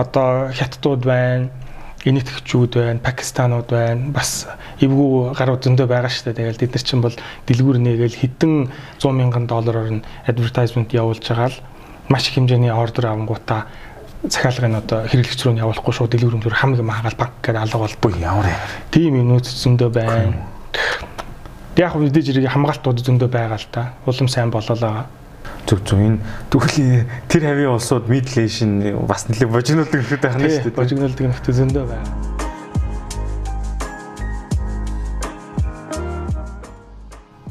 Одоо хятадууд байна, инэтгчүүд байна, пакистанууд байна. Бас эвгүй гарууд зөндөө байгаа шүү дээ. Тэгэл бид нар чинь бол дэлгүүр нээгээл хэдэн 100 мянган доллараар нь advertisement явуулж байгаа л маш их хэмжээний ордер авангуудаа захиалгын одоо хэрэглэгч рүү явуулахгүй шууд дэлгүүр өмлөр хамгийн магаал банк гэдэг алга болбоо ямар юм. Тийм юмнууд зөндөө байна. Яг мэдээж хэрэг хамгаалтууд зөндөө байгаа л та. Улам сайн болоо л байгаа зүг зүг энэ тэгвэл тэр хавийн улсууд медиation бас нэлээд божигнуулдаг нөхөд байх нь шүү дээ. Божигнуулдаг нөхөд зөндөө байна.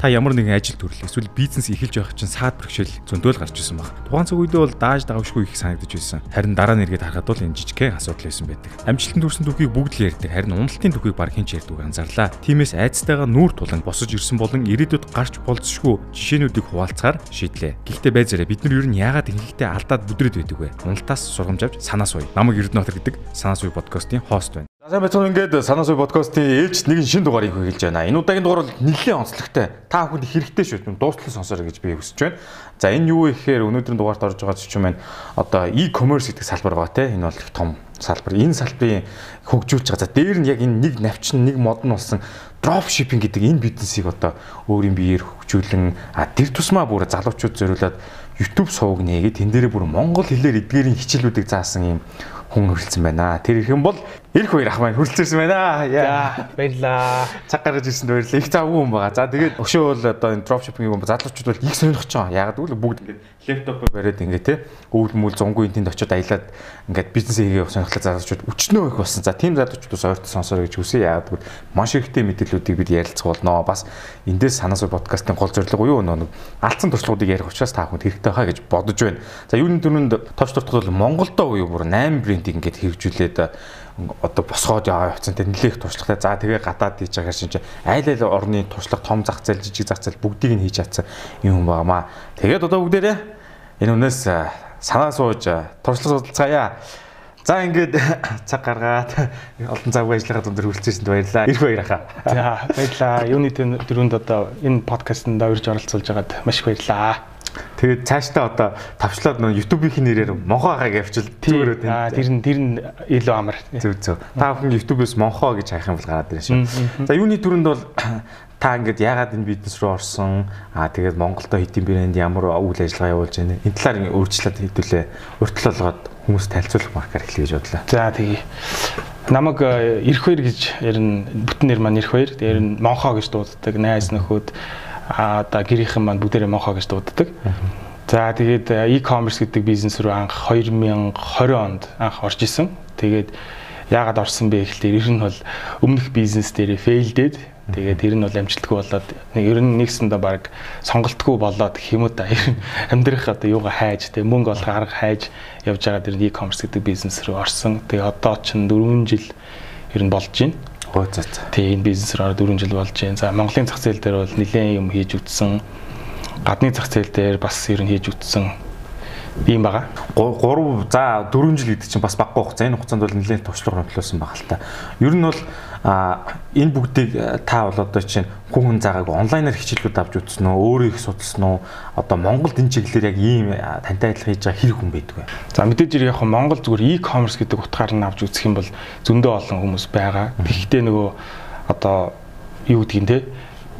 Та ямар нэгэн ажил төрөл эсвэл бизнес эхэлж байх чинь саад бэрхшээл зөндөөл гарч ирсэн баг. Тухайн цаг үедээ бол дааж давшгүй их санагдаж байсан. Харин дараа нь эргээд харахад бол энэ жижигхэн асуудал байсан байдаг. Амжилтанд хүрсэн түүхийг бүгд л ярьдаг. Харин уналтын түүхийг баг хинч ярьдаг анзаарлаа. Тиймээс айцтайгаа нүүр тулан босож ирсэн болон ирээдүйд гарч болцсошгүй жишээнүүдийг хуваалцахаар шийдлээ. Гэхдээ байзаараа бид нар ер нь яагаад ингэхдээ алдаад бүдрээд байдаг вэ? Уналтаас сургамж авч санаа суй. Намаг Эрдэнэтр гэдэг санаа суй подкастын хост байна. Сайн байцгаана ингээд санаа суй подкастын ээлж нэгэн шин дугаарыг хэлж байна. Энэ удаагийн дугаар бол нэлээд онцлогтой. Та бүхэнд хэрэгтэй шүү. Дуустал сонсоорой гэж би хүсэж байна. За энэ юу вэ гэхээр өнөөдрийн дугаарт орж байгаа зүйл маань одоо e-commerce гэдэг салбар байгаа те. Энэ бол их том салбар. Энэ салбарын хөгжүүлж байгаа. За дээр нь яг энэ нэг навчин нэг мод нь болсон drop shipping гэдэг энэ бизнесийг одоо өөрийн биеэр хөгжүүлэн а тэр тусмаа бүр залуучууд зориулаад YouTube сувг нээгээд тэн дээрээ бүр монгол хэлээр эдгээрийн хичээлүүдийг заасан юм хүн хөрөлцсөн байна. Тэр их юм бол Ирэх хоёр ах маань хүрэлцэрсэн байна. За баярлаа. Цаг гаргаж ирсэнд баярлалаа. Их завгүй юм байгаа. За тэгээд өшөө бол одоо энэ дропшиппинг юм залуучууд бол их сонирхож байгаа. Яг гэвэл бүгд ингээд лэптопоо бариад ингээд те өвөл мүл зунгуу энтэнд очиод аялаад ингээд бизнес хийгээ сонирхлоо залуучууд өчнөө их болсон. За тийм залуучуудаас ойрт сонсороо гэж хүсье. Яг гэвэл маш ихтэй мэдээллүүдийг бид ярилцах болно. Бас эндээс санаас подкастын гол зорилго юу нэг алдсан туршлагуудыг ярих учраас та бүхэнд хэрэгтэй хаа гэж бодож байна. За юуны дөрөнд товч дуртахад бол Монголдо уу бүр 8 брендийг ингээд хэрэгжүүлээд одоо босгоод яваа явцсан тэр нэлээх туршлагатай. За тэгээ гадаад хийж байгаа шинж айл айл орны туршлага том зах зээл жижиг зах зээл бүгдийг нь хийж чадсан юм байгаамаа. Тэгээд одоо бүгдээрээ энэ үнээс санаа сууж туршлага судалцгаая. За ингээд цаг гаргаад олон цаг ажиллагаа дунд хүрэлцээсэнд баярлалаа. Ирэх баяр хаа. За баярлалаа. Юуны төрөнд одоо энэ подкастт орж оролцуулж байгаад маш их баярлалаа. Тэгээд цаашдаа одоо тавчлаад нөө YouTube-ийн нэрээр Монхоогаг явчил зүгээр үү. Аа тэр нь тэр нь илүү амар. Зөв зөв. Та бүхэн YouTube-с Монхоо гэж хайх юм бол гараад ирнэ шүү. За юуны төрөнд бол та ингээд яагаад энэ бизнес рүү орсон? Аа тэгээд Монголдо хэдийн брэнд ямар үйл ажиллагаа явуулж байна? Энэ талаар өөрчлөлт хийдүүлээ. Өртөл болгоод хүмүүс танилцуулах маркер эхлэе гэж бодлоо. За тэгье. Намаг эрх баяр гэж ярина. Бүтэн нэр маань эрх баяр. Тэр нь Монхоо гэж дууддаг. Найз нөхөд а одоо гэрийнхэн маань бүгдээрээ Монхоо гэж дууддаг. За тэгээд э, e-commerce гэдэг бизнес рүү анх 2020 онд анх орж исэн. Тэгээд яагаад орсон бэ гэхэлээ ер нь бол өмнөх бизнес дээр фейлдээд тэгээд тэр нь бол амжилтгүй болоод ер нь нэгсэндээ баг сонголтгүй болоод юм уу та амьдрах одоо юугаа хайж тэг мөнгө олох арга хайж явж байгаа тэр e-commerce гэдэг бизнес рүү орсон. Тэгээд одоо ч 4 жил ер нь болж байна. За за. Тэгээ энэ бизнесээр 4 жил болж байна. За Монголын зах зээл дээр бол нэлээд юм хийж үтсэн. Гадны зах зээл дээр бас ер нь хийж үтсэн ийм байгаа. 3 за 4 жил гэдэг чинь бас баггүй хугацаа. Энэ хугацаанд бол нэлээд туршлага хөндлөсөн байгаа л та. Ер нь бол а энэ бүгдийг та бол одоо чинь хүн хүн заагаагүй онлайнаар хичээлүүд авч үзсэн үү? Өөрөө их судалсан уу одоо Монголд энэ чиглэлээр яг ийм тантай адилхан хийж байгаа хэрэг хүн байдаг вэ? За мэдээж яг Монгол зүгээр e-commerce гэдэг утгаар нь авч үзэх юм бол зөндөө олон хүмүүс байгаа. Гэхдээ нөгөө одоо юу гэдгийг те?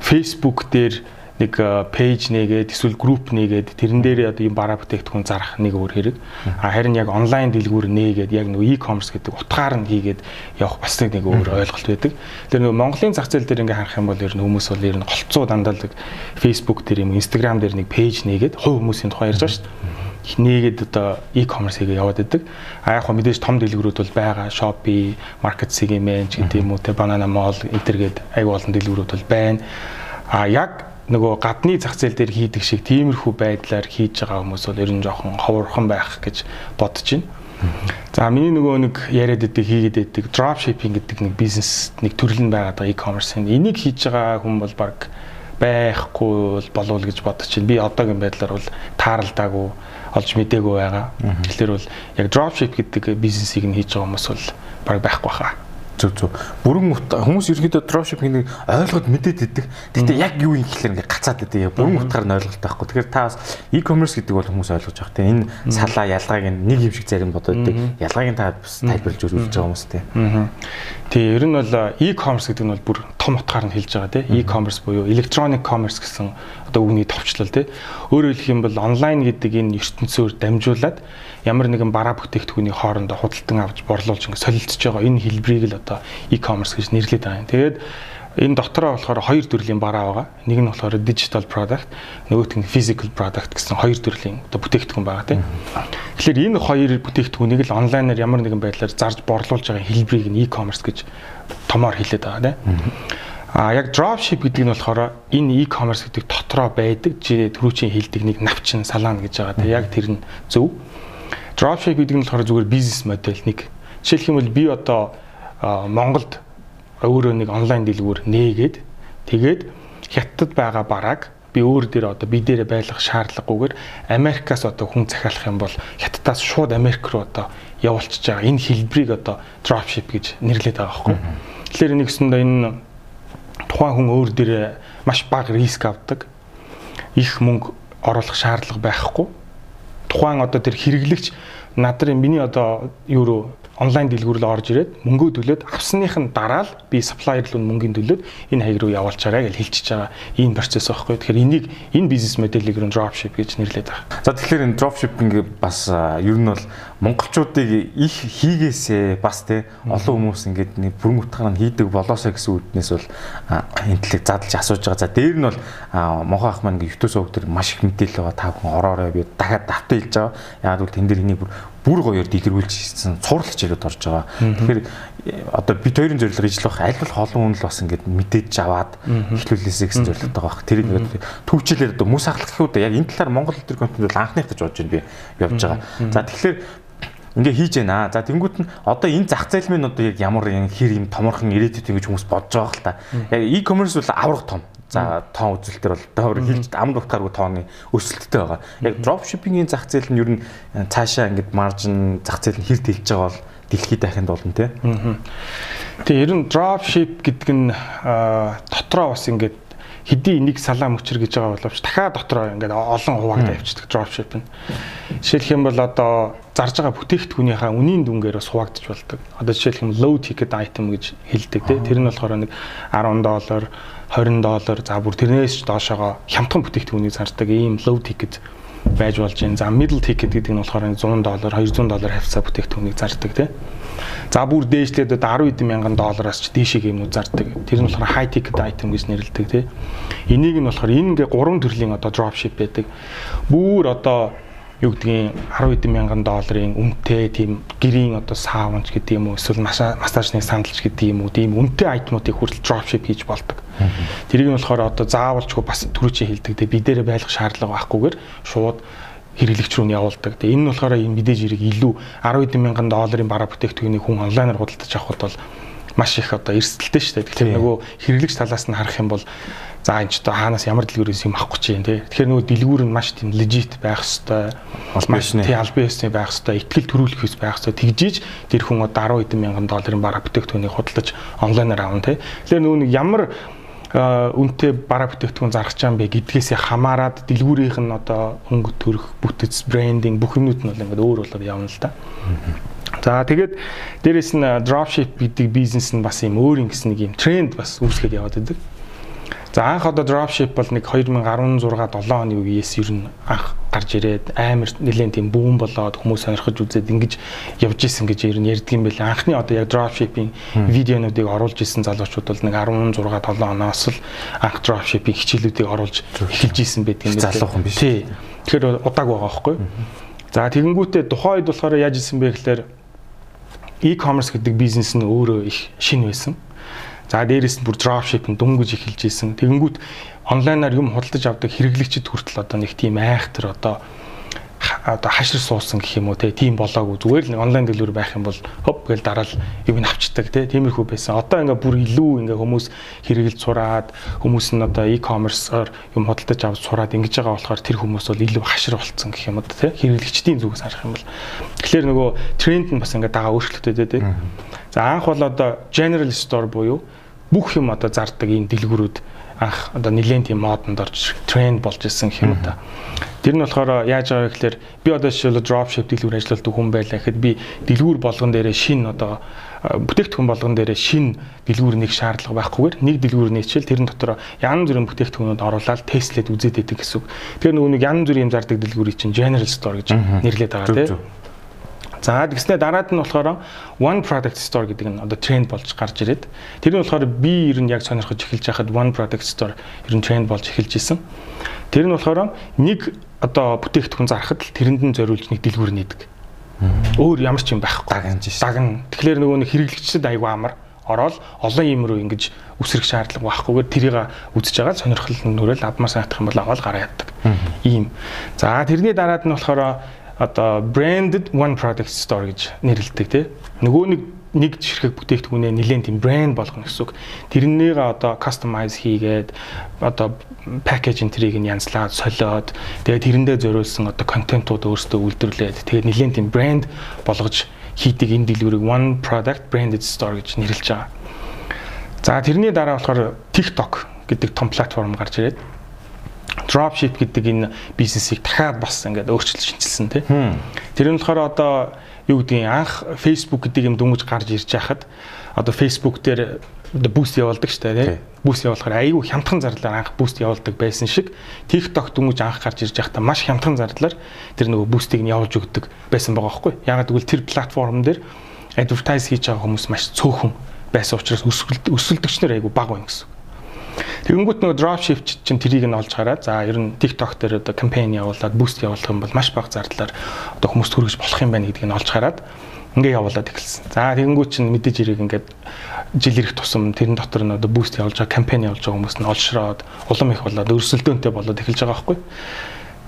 Facebook дээр нэг пэйж нээгээд эсвэл групп нээгээд тэрэн дээр одоо юм бараа бүтээгдэхүүн зарах нэг өөр хэрэг. Харин яг онлайн дэлгүүр нээгээд яг нэг e-commerce гэдэг утгаар нь хийгээд явах бас нэг өөр ойлголт байдаг. Тэр нэг Монголын зах зээл дээр ингээ харах юм бол ер нь хүмүүс бол ер нь голцоо дандаа л Facebook дээр юм Instagram дээр нэг пэйж нээгээд хувь хүмүүсийн тухай ярьж байгаа шүү дээ нээгээд одоо e-commerce хийгээ яваад байдаг. А яг хөө мэдээж том дэлгүүрүүд бол байгаа. Shopee, Market Segment гэдэг юм уу те Banana Mall энтергээд аяг олон дэлгүүрүүд бол байна. А яг нөгөө гадны зах зээл дээр хийдэг шиг тиймэрхүү байдлаар хийж байгаа хүмүүс бол ер нь жоохон ховорхон байх гэж бодож байна. За миний нөгөө нэг яриад идэг хийгээд идэг drop shipping гэдэг нэг бизнес нэг төрөл нь байгаа e-commerce-ийн энийг хийж байгаа хүн бол баг байхгүй болов гэж бодож байна. Би одоогийн байдлаар бол тааралдаагүй олж мдээгүй байгаа. Тэгэхээр бол яг drop ship гэдэг бизнесийг нь хийж байгаа хүмүүс бол баг байхгүй хаа. Зөв зөв. Бүрэн утга хүмүүс ерөөдөө dropshipping-ийг ойлгоод мэдээд идэг. Гэхдээ яг юу юм гэхэлэр ингээ гацаад идэг. Бүрэн утгаар нь ойлголт байхгүй. Тэгэхээр та бас e-commerce гэдэг бол хүмүүс ойлгож байгаа тийм. Энэ салаа ялгааг нэг юм шиг зарим бодоод идэг. Ялгааг нь та бас тайлбарлаж өгүүлж байгаа хүмүүс тийм. Тий, ер нь бол e-commerce гэдэг нь бол бүр том утгаар нь хэлж байгаа тийм. E-commerce буюу electronic commerce гэсэн одоо үгний товчлол тийм. Өөрөөр хэлэх юм бол онлайн гэдэг энэ ертөнцөөр дамжуулаад ямар нэгэн бараа бүтээгдэхүүний хоорондоо худалдан авч борлуулж ингэ солилцож байгаа энэ хэлбэрийг л одоо e-commerce гэж нэрлэдэг юм. Тэгээд энэ дотороо болохоор хоёр төрлийн бараа байгаа. Нэг нь болохоор digital product, нөгөөх нь physical product гэсэн хоёр төрлийн одоо бүтээгдэхүүн байгаа тийм. Тэгэхээр энэ хоёр бүтээгдэхүүнийг л онлайнаар ямар нэгэн байдлаар зарж борлуулж байгаа хэлбэрийг нь e-commerce гэж томоор хэлээд байгаа тийм. А яг dropship гэдэг нь болохоор энэ e-commerce гэдэг дотроо байдаг түрүүчийн хэлдэг нэг навчин салаан гэж байгаа. Яг тэр нь зөв. Dropship гэдэг нь болохоор зүгээр бизнес модель нэг. Жишээлх юм бол би одоо Монголд өөрөө нэг онлайн дэлгүүр нээгээд тэгээд хятад байгаа барааг би өөр дээр одоо би дээрээ байлгах шаардлагагүйгээр Америкаас одоо хүн захиалах юм бол хятадаас шууд Америк руу одоо явуулчихж байгаа. Энэ хэлбэрийг одоо dropship гэж нэрлэдэг байгаа байхгүй. Тэгэхээр нэгсэндээ энэ тухайн хүн өөр дээрээ маш бага риск авдаг. Их мөнгө оруулах шаардлага байхгүй тухайн одоо тэр хэрэглэгч надрын миний одоо юу руу онлайн дэлгүүр рүү орж ирээд мөнгөө төлөөд авсных нь дараа л би supplier руу мөнгөний төлөөд энэ хаяг руу явуулчаарай гэж хэлчихэж байгаа ийм процесс байхгүй. Тэгэхээр энийг энэ бизнес моделийг руу dropship гэж нэрлэдэг байна. За тэгэхээр энэ dropshipping бас ер нь бол монголчуудыг их хийгээсээ бас те олон хүмүүс ингээд нэг бүрэн утгаар нь хийдэг болоосоо гэсэн үднээс бол энэ талыг задлж асууж байгаа. За дээр нь бол мохоо ах маань YouTube сувг дээр маш их мэдээлэл байгаа. Та бүхэн ороорой би дахиад давтаа хэлж байгаа. Яг бол тэн дээр энийг бүр бүр гоёор дэлгэрүүлж хийсэн цуурлаж ирээд орж байгаа. Тэгэхээр одоо бид хоёрын зорилго ижил бах аль бол холон хүн л бас ингээд мэдээж аваад эхлүүлээсэй гэсэн зорилготой байгаа. Тэр ингээд төвчлээд одоо мөс ахлах гэхүүд яг энэ талаар Монгол төр контент бол анхных гэж бодож байна би явж байгаа. За тэгэхээр ингээ хийж байна. За тэнгуут нь одоо энэ зах зээл минь одоо яг ямар хэр юм томорхон ирээдүйд ингэж хүмүүс бодож байгаа л та. Яг e-commerce бол аврах том. За тоон үзэлтэр бол одоо хэлж ам дутгааргүй тооны өсөлттэй байгаа. Яг dropshipping-ийн зах зээл нь ер нь цаашаа ингээд маржин зах зээл нь хэр дэлж байгаа бол дэлхийд дахинд болно тий. Тэгээ ер нь dropship гэдэг нь дотроо бас ингээд хэдий энийг салаа мөчр гэж байгаа боловч дахиад дотроо ингээд олон хуваагдаа явчихдаг dropship нь. Жишээлх юм бол одоо зарж байгаа бүтээгдэхүүнийхээ үнийн дүнгээр бас хуваагдчих болдог. Одоо жишээлх юм low ticket item гэж хэлдэг тий. Тэр нь болохоор нэг 10 доллар, 20 доллар за бүр тэрнээс ч доошоогоо хямдхан бүтээгдэхүүнийг зардаг ийм low ticket байж болж байна. За middle ticket гэдэг нь болохоор 100 доллар, 200 доллар хавцаа бүтээгдэхүүнийг зардаг тий. За бүр дээшлээд одоо 10 мянган доллараас ч дээшийг юмнууд зардаг. Тэр нь болохоор high ticket item гэж нэрлэдэг тий. Энийг нь болохоор энэ ингээ гурван төрлийн одоо dropship байдаг. Бүр одоо юу гэдгийг 10 мянган долларын үнэтэй тийм гэрийн одоо саунч гэдэг юм уу эсвэл массажны сандалч гэдэг юм уу тийм үнэтэй айтмуудыг хүртэл dropship хийж болдог. Тэрийг нь болохоор одоо заавалчгүй бас түрүүчийн хэлдэг те би дээрээ байлгах шаардлага байхгүйгээр шууд хэрэглэгч рүү нь явуулдаг. Тэгээ энэ нь болохоор энэ мэдээж хэрэг илүү 10 мянган долларын бараа бүтээгдэхүүнийг хүн онлайнаар худалдаж авахд бол маш их одоо эрсдэлтэй шүү дээ. Тэгэхээр нөгөө хэрэглэгч талаас нь харах юм бол за энэ ч одоо хаанаас ямар дэлгүүрээс юм авахгүй чинь тий. Тэгэхээр нөгөө дэлгүүр нь маш тийм лежит байх хэвээр маш тий албан ёсны байх хэвээр ихтгэл төрүүлэх хэвээр байх хэвээр тэгжиж тэр хүн одоо 10 мянган долларын бараа бүтээгдэхүүнийг худалдаж онлайнаар авна тий. Тэгэхээр нөгөө ямар үнэтэй бараа бүтээгдэхүүн зарах чам бэ гэдгээс хамаарад дэлгүүрийнх нь одоо хөнгө төрөх бүтэц брендинг бүх юмнууд нь бол ингээд өөр болоод явна л да. За тэгээд дээрэс нь dropship гэдэг бизнес нь бас юм өөр юм гэсэн нэг юм тренд бас үүсгээд яваад байдаг. За анх одоо dropship бол нэг 2016 7 оны үеэс ер нь анх гарч ирээд амар нэлээд тийм бүүн болоод хүмүүс сонирхож үзээд ингэж явж исэн гэж ер нь ярьдаг юм байл. Анхны одоо яг dropshipping видеонуудыг оруулж исэн залуучууд бол нэг 16 7 оноос л анх dropshipping хичээлүүдийг оруулж эхэлж исэн байдаг юм байна. Залуухан биш. Тий. Тэгэхээр удааг байгаа байхгүй. За тэгэнгүүтээ тухайн үед болохоор яаж исэн бэ гэхээр e-commerce гэдэг бизнес нь өөрөө их шин байсан. За дээрэс нь бүр dropshipping дөнгөж эхэлж исэн. Тэгэнгүүт онлайнаар юм худалдаж авдаг хэрэглэгчд хүртэл одоо нэг тийм айхтар одоо одоо хашир суусан гэх юм уу тийм болоогүй зүгээр л онлайн дэлгүүр байх юм бол хоп гээл дараал юм авчдаг тиймэрхүү байсан. Одоо ингээ бүр илүү ингээ хүмүүс хэрэгэлж сураад хүмүүс нь одоо e-commerce-оор юм худалдаж авч сураад ингэж байгаа болохоор тэр хүмүүс бол илүү хашир болцсон гэх юм уу тий хэрэглэгчдийн зүгээс харах юм бол тэгэхээр нөгөө тренд нь бас ингээ дагаа өөрчлөгдөд дээ тий. За анх бол одоо general store буюу бүх юм одоо зардаг энэ дэлгүүрүүд анх одоо нэлээд тийм модонд орж тренд болж исэн юм да. Тэр нь болохоор яаж байгаа вэ гэхээр би одоо жишээлбэл dropship дэлгүүр ажилладаг хүн байлаа гэхэд би дэлгүүр болгон дээрээ шин одоо бүтээгдэхүүн болгон дээрээ шин дэлгүүр нэг шаардлага байхгүйгээр нэг дэлгүүр нээчихэл тэрэн дотор янз бүрийн бүтээгдэхүүнүүд оруулаад тестлээд үзээд байдаг гэсэн үг. Тэгэхээр нөгөө нэг янз бүрийн зардаг дэлгүүрийг чинь general store гэж нэрлэдэг байгаа тийм. За тэгснээр дараад нь болохоор one product store гэдэг нь одоо тренд болж гарч ирээд тэр нь болохоор би ер нь яг сонирхож эхэлж байхад one product store ер нь тренд болж эхэлж исэн. Тэр нь болохоор нэг одоо бүтээгдэхүүн зарахад л тэрэнд нь зориулж нэг дэлгүүр нээдэг. Өөр ямар ч юм байхгүй. Шээ. Дагна. Тэгэхээр нөгөө нэг хэрэглэгчдэд аягүй амар ороод олон юм руу ингэж үсрэх шаардлага байхгүйгээр тэрийг үзэж байгаа сонирхол нүрэл авмаар санагдах юм бол аваад гараа яддаг. Ийм. За тэрний дараад нь болохоор одоо branded one product store гэж нэрлэдэг тий. Нөгөө нэг нэг жишрэг бүтээгдэхүүнээ нэлээд тийм брэнд болгоно гэсэн үг. Тэрнийг одоо customize хийгээд одоо package энтрийг нь янзлаад солиод тэгээд тэрэндээ зориулсан одоо контентууд өөрсдөө үйлдвэрлээд тэгээд нэлээд тийм брэнд болгож хийдэг энэ дэлгүүрийг one product branded store гэж нэрлэж байгаа. За тэрний дараа болохоор TikTok гэдэг том платформ гарч ирээд dropship гэдэг энэ бизнесийг дахиад бас ингээд өөрчилж шинжилсэн тий. Тэр нь болохоор одоо юу гэдгийг анх Facebook гэдэг юм дүнгийн гарч ирж байхад одоо Facebook дээр одоо буст явуулдаг дээ тий. Буст явуулахаар айгүй хямдхан зарлаар анх буст явуулдаг байсан шиг TikTok дүнгийн анх гарч ирж байхдаа маш хямдхан зарлаар тэр нөгөө бустыг нь явуулж өгдөг байсан байгаа байхгүй. Ягаад гэвэл тэр платформ дээр advertise хийж байгаа хүмүүс маш цөөхөн байсан учраас өсөлтөгч нар айгүй бага байна гэсэн. Тэгэнгүүт нөгөө dropship чинь трийг нь олж хараад за ер нь TikTok дээр одоо кампань явуулаад boost явуулах юм бол маш бага зардлаар одоо хүмүүст хүргэж болох юм байна гэдгийг нь олж хараад ингээ явуулаад эхэлсэн. За тэгэнгүүт чинь мэдээж ирэх ингээд жил ирэх тусам тэрэн дотор нь одоо boost явуулж байгаа кампань явуулж байгаа хүмүүс нь олшроод улам их болоод өрсөлдөөнтэй болоод эхэлж байгаа байхгүй.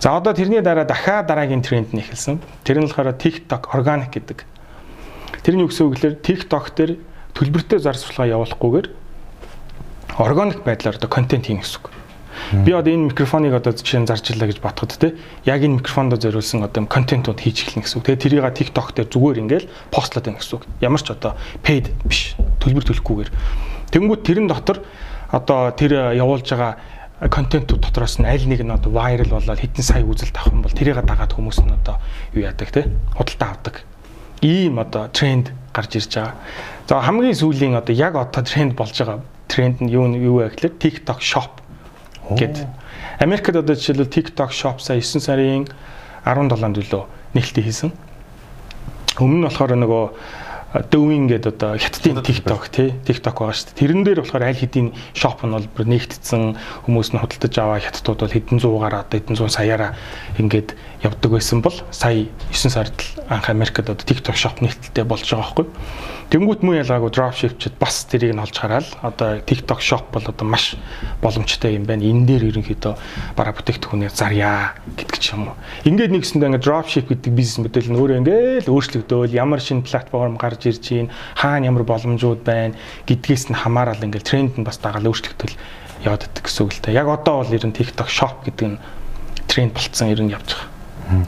За одоо тэрний дараа дахиад дараагийн тренд нь эхэлсэн. Тэр нь болохоор TikTok organic гэдэг. Тэрний юу гэсэн үг гэхээр TikTok дээр төлбөртэй зар сурталчилгаа явуулахгүйгээр органик байдлаар одоо контент хийнэ гэсэн үг. Би одоо энэ микрофоныг одоо жишээ нь зарчиллаа гэж батхад те яг энэ микрофондоо зориулсан одоо контентууд хийж эхэлнэ гэсэн үг. Тэгээ тэрийг TikTok дээр зүгээр ингээл постлоод байна гэсэн үг. Ямар ч одоо paid биш төлбөр төлөхгүйгээр. Тэнгүүд тэрэн дотор одоо тэр явуулж байгаа контентууд дотроос нь аль нэг нь одоо viral болоод хэдэн сая үзэлт авах юм бол тэрийг дагаад хүмүүс нь одоо юу яадаг те худалдаа авдаг. Ийм одоо тренд гарч ирж байгаа. За хамгийн сүүлийн одоо яг одоо тренд болж байгаа тренд нь юу юу вэ гэхээр TikTok Shop гэд. Америкт одоо жишээлбэл TikTok Shop сая 9 сарын 17-нд үлөө нээлттэй хийсэн. Өмнө нь болохоор нөгөө Dowing гэдэг одоо хятадын TikTok тий TikTok байгаа шүү дээ. Тэрэн дээр болохоор аль хэдийн shop нь бол бүр нэгтцсэн хүмүүс нь худалдаж аваа хятадууд бол хэдэн зуугаар одоо хэдэн зуун саяараа ингээд явдаг байсан бол сая 9 сард анх Америкт одоо TikTok shop нэгтэлтэй болж байгаа байхгүй. Тэнгүүт муу ялгаагүй dropshipчд бас тэрийг нь олж хараад одоо TikTok shop бол одоо маш боломжтой юм байна. Энэ дээр ерөнхийдөө бараа бүтээгдэхүүнээ зарья гэдэг ч юм уу. Ингээд нэгсэндээ ингээд dropship гэдэг бизнес модель нь өөрөө ингээд өөрчлөгдөөл ямар шинэ платформ гарч ирж байна, хаана ямар боломжууд байна гэдгээс нь хамаарал ингээд тренд нь бас дагаал өөрчлөгдөл яваад идэх гэсэн үг л та. Яг одоо бол ер нь TikTok shop гэдэг нь тренд болцсон ер нь явж байгаа.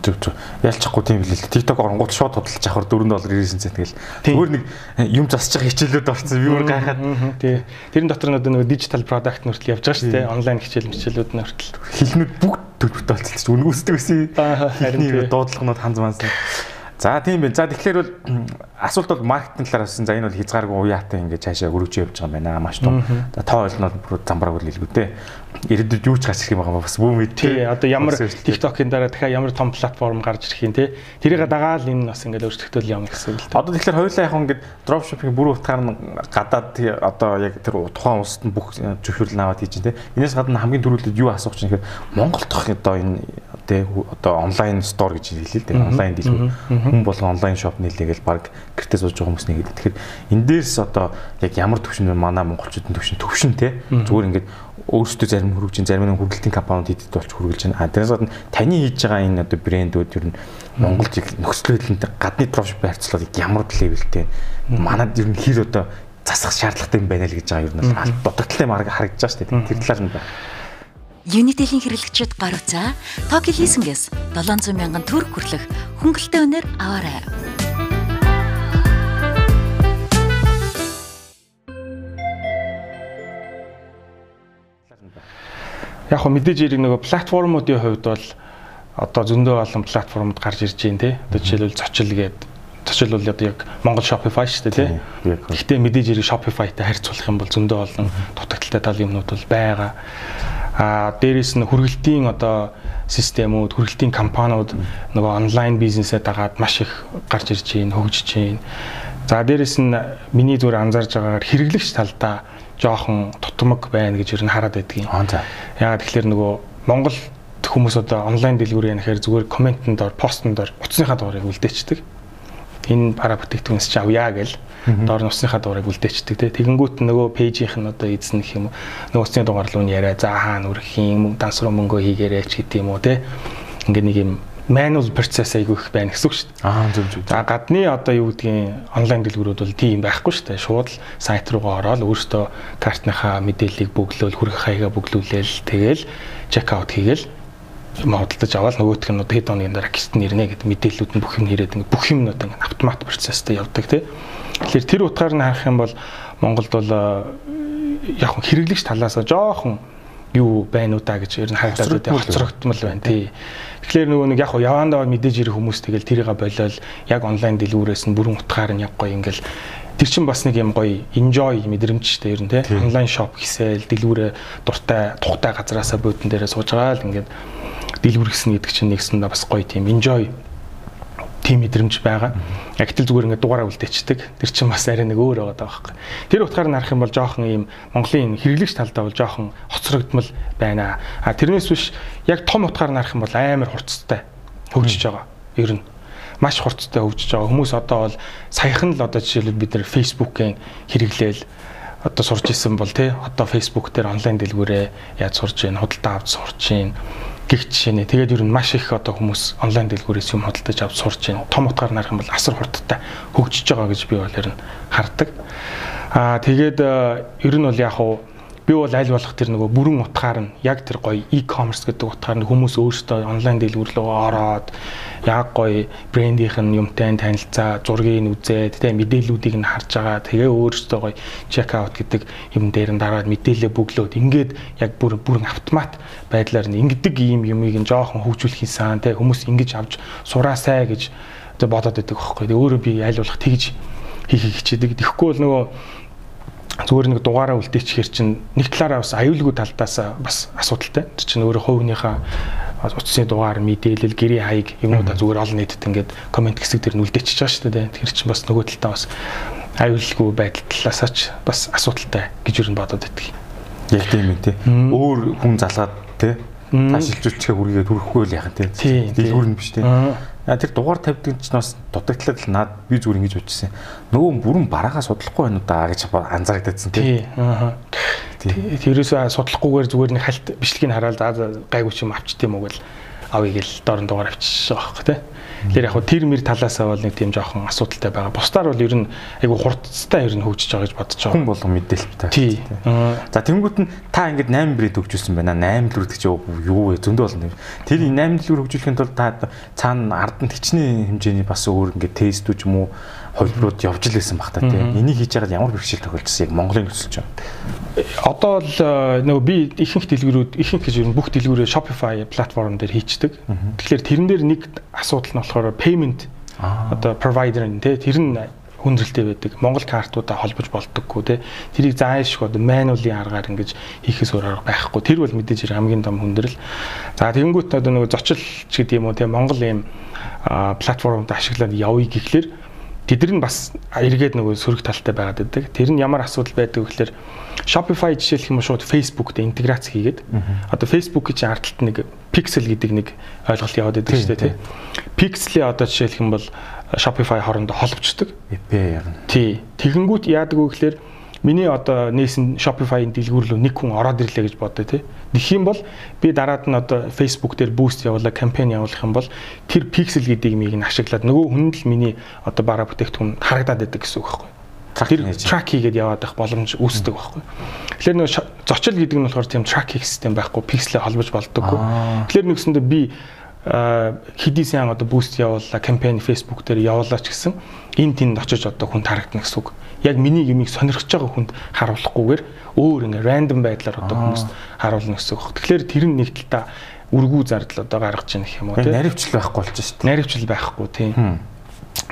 Зүг зүг. Ялчихгүй тийм билээ л. TikTok оронгууд шууд худалдаж авахар 4 доллар 99 цент гээл. Зүгээр нэг э, юм байгаа хичээлүүд орсон. Би өөр гайхаад. Тий. Тэрэн дотор нь нөгөө digital product нүртэл явж байгаа шүү дээ. Онлайн хичээл мичээлүүд нүртэл. Хилнүүд бүгд төлбөртэй болчихсон. Үнгүүсдэг гэсэн. Харин дуудлагынууд ханз мансан. За тийм байна. За тэгэхээр бол асуулт бол маркетинг талаар болсон. За энэ бол хязгааргүй уяатай ингээд цаашаа өргөж явж байгаа юм байна. Маш том. Тоо ойл нь бүр замбараг үл илгүүтэй. Ирээдүйд юу ч гарч ирэх юм байгаа бас бүү мэд. Тий. Одоо ямар TikTok-ын дараа дахиад ямар том платформ гарч ирэх юм те. Тэрийг дагаад энэ бас ингээд өөрчлөлтөл явна гэсэн үг л. Одоо тэгэхээр хоёулаа яг ингээд dropshipping бүр утгаар нь гадаад одоо яг тэр тухайн улсад нь бүх зөвшөөрөл аваад хийж те. Энээс гадна хамгийн түрүүлээд юу асуух чинь гэхээр Монголд одоо энэ тэ одоо онлайн стор гэж хэлээ л дээ. Онлайн дэлгүүр хүн болго онлайн шоп нийлээгээл баг гэртээ сууж байгаа хүмүүс нэгэд. Тэгэхээр энэ дээрс одоо яг ямар төвшин манай монголчуудын төвшин төвшин те. Зүгээр ингээд өөрсдөө зарим хөрвжин зарим нэг хүргэлтийн компаниуд идэд болж хүргэлж байна. А тэрээс гадна таны хийж байгаа энэ одоо брэндүүд ер нь Монголд нөхцөл байдлын гадны дропшип харьцуулаад ямар левелтэй манад ер нь хэр одоо засах шаардлагатай юм байна л гэж байгаа ер нь аль дутагдaltaй марга харагдаж байгаа шүү дээ. Тэр талаар нь байна. Unity-ийн хэрэглэгчид гаруцаа Токио лизингээс 700 мянган төгрөг хүртэлх хөнгөлтэй үнээр аваарай. Яг хөө мэдээж ирэх нөгөө платформуудын хувьд бол одоо зөндөө олон платформуд гарч ирж байна тий. Одоо жишээлбэл зочил гэдэг зочил бол одоо яг Монгол Shopify шүү дээ тий. Гэхдээ мэдээж хэрэг Shopify-тай харьцуулах юм бол зөндөө олон дутагдaltaй тал юмнууд бол байгаа. А дээрэс нь хүргэлтийн одоо системүүд, хүргэлтийн компаниуд нөгөө онлайн бизнесээ дагаад маш их гарч ирж байна, хөгжиж байна. За дээрэс нь миний зүгээр анзаарж байгаагаар хэрэглэгч талдаа жоохон тутамг байна гэж ер нь хараад байдгийн. Яагаад тэгэхээр нөгөө Монгол хүмүүс одоо онлайн дэлгүүр нэхэр зүгээр комментэнд дор, постонд дор утасныхаа дугаарыг үлдээчдэг. Энэ бараа бүтээгдэхүүнс чи авъя гэл доор нь усныхаа дугаарыг үлдээчдэг те. Тэгэнгүүт нөгөө пэйжийнх нь одоо эзэн гэх юм уу. Усны дугаар руу нь яриа за хаана үрэх юм, дансруу мөнгөө хийгээрэй ч гэдэг юм уу те. Ингээ нэг юм manual process айгүй их байна гэсэн үг шүү дээ. Аа зөв зөв. За гадны одоо юу гэдгийг онлайн дэлгүүрүүд бол тийм байхгүй шүү дээ. Шууд л сайт руугаа ороод өөрөөсөө картныхаа мэдээллийг бөглөөл, хүрэх хаягаа бөглүүлээл тэгэл чек аут хийгээл модалдаж аваад нөгөөх нь хэд хоногийн дараа кист нэрнэ гэдэг мэдээллүүд нь бүх юм нэрээд ингээ бүх юмнууд ингээ автомат процесстэй явдаг тий. Тэгэхээр тэр утгаар нь харах юм бол Монголд бол яг хэрэглэгч талаас жоохон юу байна уу та гэж ер нь харагдаад байна. Хоцрогдмол байна тий. Тэгэхээр нөгөө нэг яг явандаа мэдээж ирэх хүмүүс тэгэл тэрийг болол яг онлайн дэлгүүрээс нь бүрэн утгаар нь яг гоё ингээл тэр чин бас нэг юм гоё enjoy мэдрэмжтэй ер нь тий. Онлайн шоп хийсэл дэлгүүрээ дуртай тухтай газараасаа буудан дээрээ сууж байгаа л ингээд дэлгүүр гэсэн гэдэг чинь нэгсэндээ бас гоё тийм enjoy тийм мэдрэмж байгаа. Яг гэтэл зүгээр ингээд дугаараа үлдээчдэг. Тэр чинь бас арай нэг өөр байгаа байхгүй. Тэр утгаар нь харах юм бол жоохон ийм Монголын хэрэглэгч талдаа бол жоохон хоцрогдмол байна. А тэрнээс биш яг том утгаар нь харах юм бол амар хурцтай хөгжиж байгаа. Ер нь маш хурцтай хөгжиж байгаа. Хүмүүс одоо бол саяхан л одоо жишээлбэл бид нэр Facebook-ийн хэрэглээл одоо сурч исэн бол тий одоо Facebook дээр онлайн дэлгүүрээ яаж сурж гин худалдаа авч сурч гин гих жишээ нэ. Тэгээд ер нь маш их одоо хүмүүс онлайн дэлгүүрээс юм хөдөлж авч сурч байна. Том утгаар нарах юм бол асар хурдтай хөгжиж байгаа гэж би бол ер нь хардаг. Аа тэгээд ер нь бол яг хуу би бол аль болох тэр нөгөө бүрэн утгаар нь яг тэр гоё e-commerce гэдэг утгаар нь хүмүүс өөрсдөө онлайн дэлгүүр рүү ороод яг гоё брендийнх нь юмтай танилцаа, зургийг нь үзээд тэ мэдээллүүдийг нь харж байгаа. Тэгээ өөрсдөө гоё check out гэдэг юм дээр нь дараад мэдээлэл бүглөөд ингээд яг бүр бүрэн автомат байдлаар нь ингэдэг ийм юмыг нь жоохон хөгжүүлэх юмсан тэ хүмүүс ингэж авч сураасай гэж бодоод байдаг. Тэгээ өөрөө би аль болох тэгж хийхийг хичээдэг. Тэгэхгүй бол нөгөө зүгээр нэг дугаараа үлдээчихэр чинь нэг талаараа бас аюулгүй талдаас бас асуудалтай. Тэр чинь өөрөө хувийнхаа утасны дугаар мэдээлэл гэрээ хаяг юмудаа зүгээр олон нийтэд ингээд комент хэсэг дээр нь үлдээчихэж байгаа шүү дээ. Тэр чинь бас нөгөө талдаа бас аюулгүй байдал талаасаа ч бас асуудалтай гэж юу н бодоод байдаг. Яг тийм үү тий. Өөр хүн залгаад тий таашилжүүлчихээ хүргээд хүрхгүй л яхан тий. Дэлгүүр нь биш тий. Тэр дугаар тавьдаг чинь бас дутагдлаад л наад би зүгээр ингэж бодчихсон. Нөгөө бүрэн бараагаа судлахгүй байна уу да гэж анзаарэгдэсэн тий. Аа. Тэрээс судлахгүйгээр зүгээр нэг хальт бичлэгийг хараад гайгүй ч юм авчт юм уу гэл авъя гэл дорн дугаар авчиж байгаа байхгүй тий. Тэгэхээр яг тэр мэр талаасаа бол нэг тийм жоохон асуудалтай байгаа. Бусдаар бол ер нь айгу хурцтай ер нь хөгжиж байгаа гэж бодож байгаа. Хүн болго мэдээлэлтэй. Тий. За тэнгуут нь та ингээд 8 брэд хөгжүүлсэн байна. 8 дэлгүүр гэж юу вэ? Зөндөө болно. Тэр 8 дэлгүүр хөгжүүлэхийн тулд та цаана ард нь хичнээн хэмжээний бас өөр ингээд тестүүд ч юм уу хувилбарууд явж лээсэн баг та тийм. Энийг хийж байгаад ямар бэрхшээл тохиолдсон яг Монголын нөхцөлч юм. Одоо л э, нөгөө би ихэнх дэлгүүрүүд ихэнх гэж юу бүх дэлгүүрээ Shopify платформ дээр хийчдэг. Тэгэхээр тэрэн дээр нэг асуудал нь болохоор payment одоо provider нь тийм тэр нь хүндрэлтэй байдаг. Монгол картуудаа холбож болдоггүй те. Тэрийг заашгүй одоо manually аргаар ингэж хийхээс өөр арга байхгүй. Тэр бол мэдээж хамгийн том хүндрэл. За тэгэнгүүт одоо нөгөө зочил ч гэдэг юм уу те Монгол ийм платформд ашиглаад явъя гэхлээр тэд нар нь бас эргээд нөгөө сөрөг талтай байгаад байдаг. Тэр нь ямар асуудал байдаг вэ гэхээр Shopify жишээлх юм шууд Facebook-тэй интеграц хийгээд одоо Facebook-ийн чинь ард талд нэг Pixel гэдэг нэг ойлголт яваад байдаг шүү дээ тий. Pixel-ийн одоо жишээлх юм бол Shopify хоорондоо холбогддог. Эпэ яг. Тий. Тэгэнгүүт яадаг вэ гэхээр миний одоо нээсэн Shopify-ийн дэлгүүр рүү нэг хүн ороод ирлээ гэж бодъё тий. Тэгэх юм бол би дараад нь одоо Facebook дээр boost явуулаа, кампань явуулах юм бол тэр pixel гэдэг юмыг нь ашиглаад нөгөө хүн л миний одоо бараа бүтээгдэхүүн харагдаад байдаг гэсэн үг байхгүй. Тэр track хийгээд яваад байх боломж үүсдэг байхгүй. Тэгэхээр нөгөө зочил гэдэг нь болохоор тийм track хийх систем байхгүй, pixel холбож болдоггүй. Тэгэхээр нэгсэндээ би хэдий сайн одоо буст явууллаа кампань Facebook дээр явуулаа ч гэсэн энэ тэнд очиж одоо хүн харагдана гэсэн үг. Яг миний юмыг сонирхож байгаа хүнд харуулахгүйгээр өөр ингээ рандом байдлаар одоо хүмүүст харуулна гэсэн үг. Тэгэхээр тэр нь нэг талдаа үргүү зардал одоо гаргаж ийн гэх юм уу тийм. Наривчлал байхгүй болж шүү дээ. Наривчлал байхгүй тийм.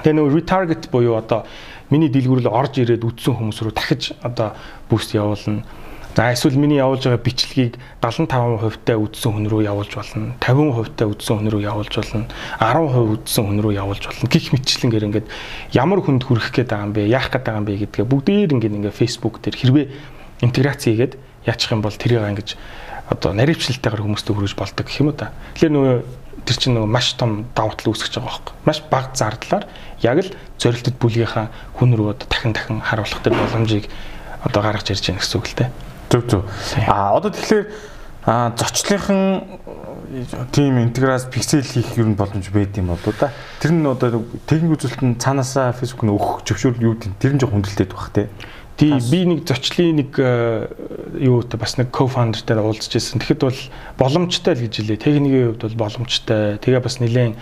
Тэгээ нөгөө retarget буюу одоо миний дэлгүүр рүү орж ирээд үдсэн хүмүүс рүү дахиж одоо буст явуулна За эсвэл миний явуулж байгаа бичлэгийг 75% та үдсэн хүн рүү явуулж болно. 50% та үдсэн хүн рүү явуулж болно. 10% үдсэн хүн рүү явуулж болно. Гэх мэтчлэнгээр ингээд ямар хүнд хүрэх гээд байгаа юм бэ? Яах гээд байгаа юм бэ гэдгээ бүгдээр ингээд ингээд Facebook дээр хэрвээ интеграц хийгээд яачих юм бол тэрийг ингэж одоо наривчлалтайгаар хүмүүстээ хүргэж болдог гэх юм уу та. Тэгэхээр нөгөө тэр чинь нөгөө маш том давуу тал үүсгэж байгаа байхгүй. Маш бага зардлаар яг л зорилтод бүлгийнхаа хүн рүү одоо дахин дахин харуулах тэр боломжийг одоо гаргаж ирж байна гэсэн үг л дээ. Зөв зөв. А одоо тэгэхээр а зочлынхан тийм интеграц пиксел хийх нь боломж байд юм болоо да. Тэр нь одоо техник үзүүлэлт нь цаанаасаа Facebook нь өгөх зөвшөөрөл юу гэдэг тэр нь жоохон хүндрэлтэй байх тий. Тий би нэг зочлын нэг юу та бас нэг co-founderтай уулзж ирсэн. Тэгэхэд бол боломжтой л гэж хэлээ. Техникийн хувьд бол боломжтой. Тэгээ бас нэлээд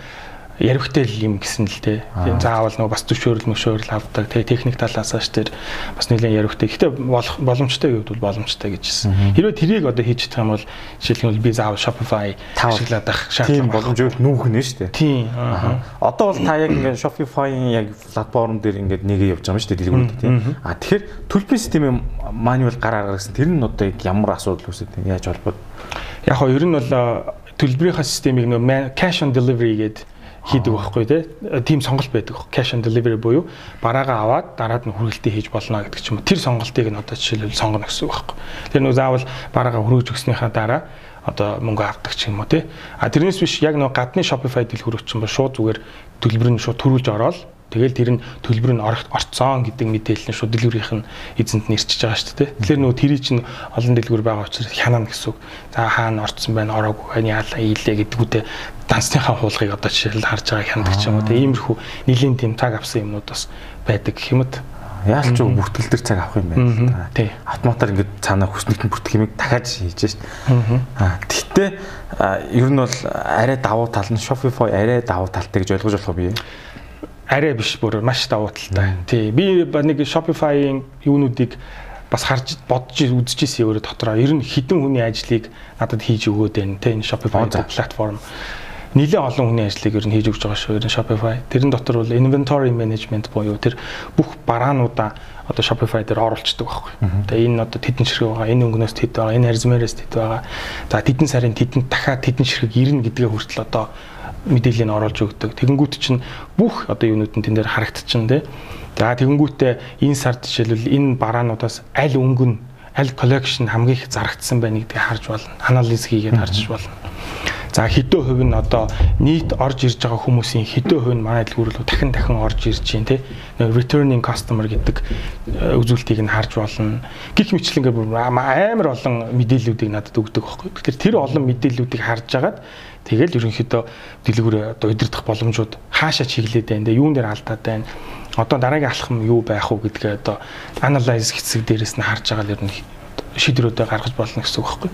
яригтэй л юм гэсэн л те. Тийм заавал нөгөө бас зөвшөөрөл мөшөөрөл авдаг. Тэгээ техник талаас ш тэр бас нэлээд яригтэй. Гэтэ боломжтой гэвэл бол боломжтой гэжсэн. Хэрвээ тэрийг одоо хийж чадах юм бол жишээлбэл би заавал Shopify ашиглаад ах шаардлага боломж нүүхнэ шүү дээ. Тийм. Одоо бол та яг ингээд Shopify-ийн яг платформ дээр ингээд нэгээ явж байгаа юм шүү дээ дэлгүүрүүд тийм. А тэгэхээр төлбөрийн системийн мануал гараар гаргасан тэр нь одоо ямар асуудал үүсэж яаж холбоод Яг хоо ер нь бол төлбөрийнхаа системийг нөө cash on delivery гэдэг хийдэг байхгүй тийм сонголт байдаг. Cash on delivery буюу бараагаа аваад дараад нь хүргэлтээ хийж болно гэдэг ч юм уу. Тэр сонголтыг нь одоо жишээлбэл сонгоно гэсэн үг байхгүй. Тэр нөө заавал бараагаа хүргэж өгснийхаа дараа одоо мөнгө авдаг ч юм уу тий. А тэрнээс биш яг нөө гадны Shopify дэлгүүр өчсөн ба шууд зүгээр төлбөр нь шууд төрүүлж ороод Тэгэл тэр нь төлбөр нь орцсон гэдэг мэдээлэл нь шууд дэлгүүрийнх нь эзэнт нь ирчихэж байгаа шүү дээ. Тэгэхээр нөгөө тэрий чинь олон дэлгүүр байгаа учраас хянана гэсэн үг. За хаана орцсон байна, ороогүй байна, яалаа ийлээ гэдгүүтээ дансныхаа хуулгыг одоо жишээл харж байгааг хяндаг ч юм уу. Тэгээ иймэрхүү нэлийн тэм цаг авсан юмнууд бас байдаг гэх юм уу яалч уу бүртгэл төр цаг авах юм байна л да. Автоматар ингээд цаанаа хүснэгт нь бүртгэх юмыг дахиад хийж шít. Аа тэгтээ ер нь бол арай давуу тал нь Shopify арай давуу талтай гэж ойлгож болох бие арай биш бүр маш давуу талтай. Тий. Би нэг Shopify-ийн юунуудыг бас харж бодож үзэж ирсэн өөрөө дотроо. Ер нь хідэн хүний ажлыг надад хийж өгөөд байна. Тэ энэ Shopify платформ нэлээд олон хүний ажлыг ер нь хийж өгч байгаа шүү. Ер нь Shopify. Тэрэн дотор бол inventory management буюу тэр бүх бараануудаа одоо Shopify дээр оруулцдаг байхгүй. Тэгээ энэ одоо тэдэн ширхэг байгаа, энэ өнгнөөс тэд байгаа, энэ харьзмээрээс тэд байгаа. За тэдэн сарын тэдэн дахиад тэдэн ширхэг ирнэ гэдгээ хүртэл одоо мэдээллийг нь оруулж өгдөг. Тэгэнгүүт чинь бүх одоо юунууд нь тэн дээр харагдчихна тий. За тэгэнгүүтээ энэ сард жишээлбэл энэ бараануудаас аль өнгө нь аль коллекшн хамгийн их зарагдсан байна гэдгийг харж болно. Анализ хийгээд харж болно. За хэдэн хувь нь одоо нийт орж ирж байгаа хүмүүсийн хэдэн хувь нь манай дэлгүүр рүү дахин дахин орж ирж байна те. Returning customer гэдэг э, үзүүлэлтийг нь харж болно. Гэх мэтлэнгээр амар олон мэдээллүүдийг надад өгдөг байхгүй. Тэгэхээр тэр олон мэдээллүүдийг харж агаад Тэгэл ерөнхийдөө дэлгүүр одоо удирдах боломжууд хаашаа чиглээд байна те юун дээр алдаад байна. Одоо дараагийн алхам юу байх вэ гэдгээ одоо анализ хэсэг дээрээс нь харж байгаа л ер нь шийдвэрүүдээ гаргаж болно гэсэн үг байхгүй.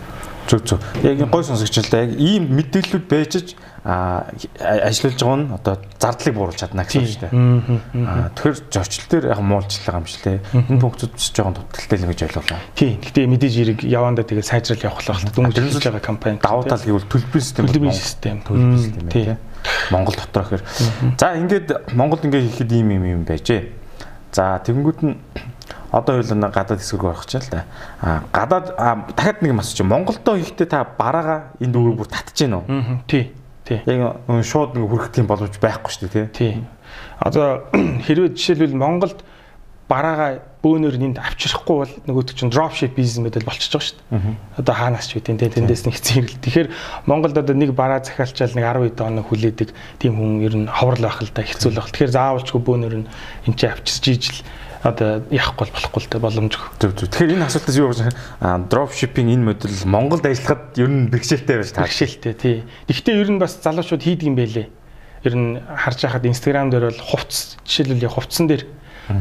Зөв зөв. Яг гой сонсогч л да яг ийм мэдээллүүд байж ажиллаж байгаа нь одоо зардлыг бууруулж чадна гэсэн үг шүү дээ. Аа тэгэхээр зөрчил дээр яг байгаа юм шиг лээ. Энэ пунктууд ч жоохон дутагдaltaй л гэж ойлголоо. Тийм. Гэтэ мэдээж хэрэг явандаа тэгээд сайжрал явах болох дөнгөжлөж байгаа компани. Давуу тал гэвэл төлбөрийн систем. Төлбөрийн систем. Төлбөрийн систем тийм. Монгол дотор гэхээр. За ингээд Монголд ингээд хийхэд ийм юм юм байжээ. За тэгэнгүүт нь одоо хоёул гадаад хэсэг рүү орох ч л да. А гадаад дахиад нэг юм асууч. Монголдоо хийхдээ та бараага энэ дүүрийг бүр татж гин үү? Тий. Тий. Яг шууд нэг хүрэх тийм боломж байхгүй шүү дээ, тий. Тий. Одоо хэрвээ жишээлбэл Монголд бараагаа бөөнөр нэнд авчрахгүй бол нөгөөдөг чинь dropship бизнес мэдэл болчихж байгаа шүү дээ. Одоо хаанаас ч үгүй тийм тэндээс нэг зэрэг. Тэгэхээр Монголд одоо нэг бараа захиалчаал нэг 10 хэд оноо хүлээдэг тийм хүн ер нь ховрол байх л да хэцүү л байх. Тэгэхээр заавалчгүй бөөнөр нь энэ чинь авчирч ийжл одоо яахгүй болохгүй л дээ боломжгүй. Зөв зөв. Тэгэхээр энэ асуултаас юу гэж дроп шиппинг энэ модуль Монголд ажиллахад ер нь бэрхшээлтэй байж таа. Бэрхшээлтэй тий. Гэхдээ ер нь бас залуучууд хийдэг юм байлээ. Ер нь харж байхад Instagram дээр бол хувцс жишээлбэл хувцсан дээр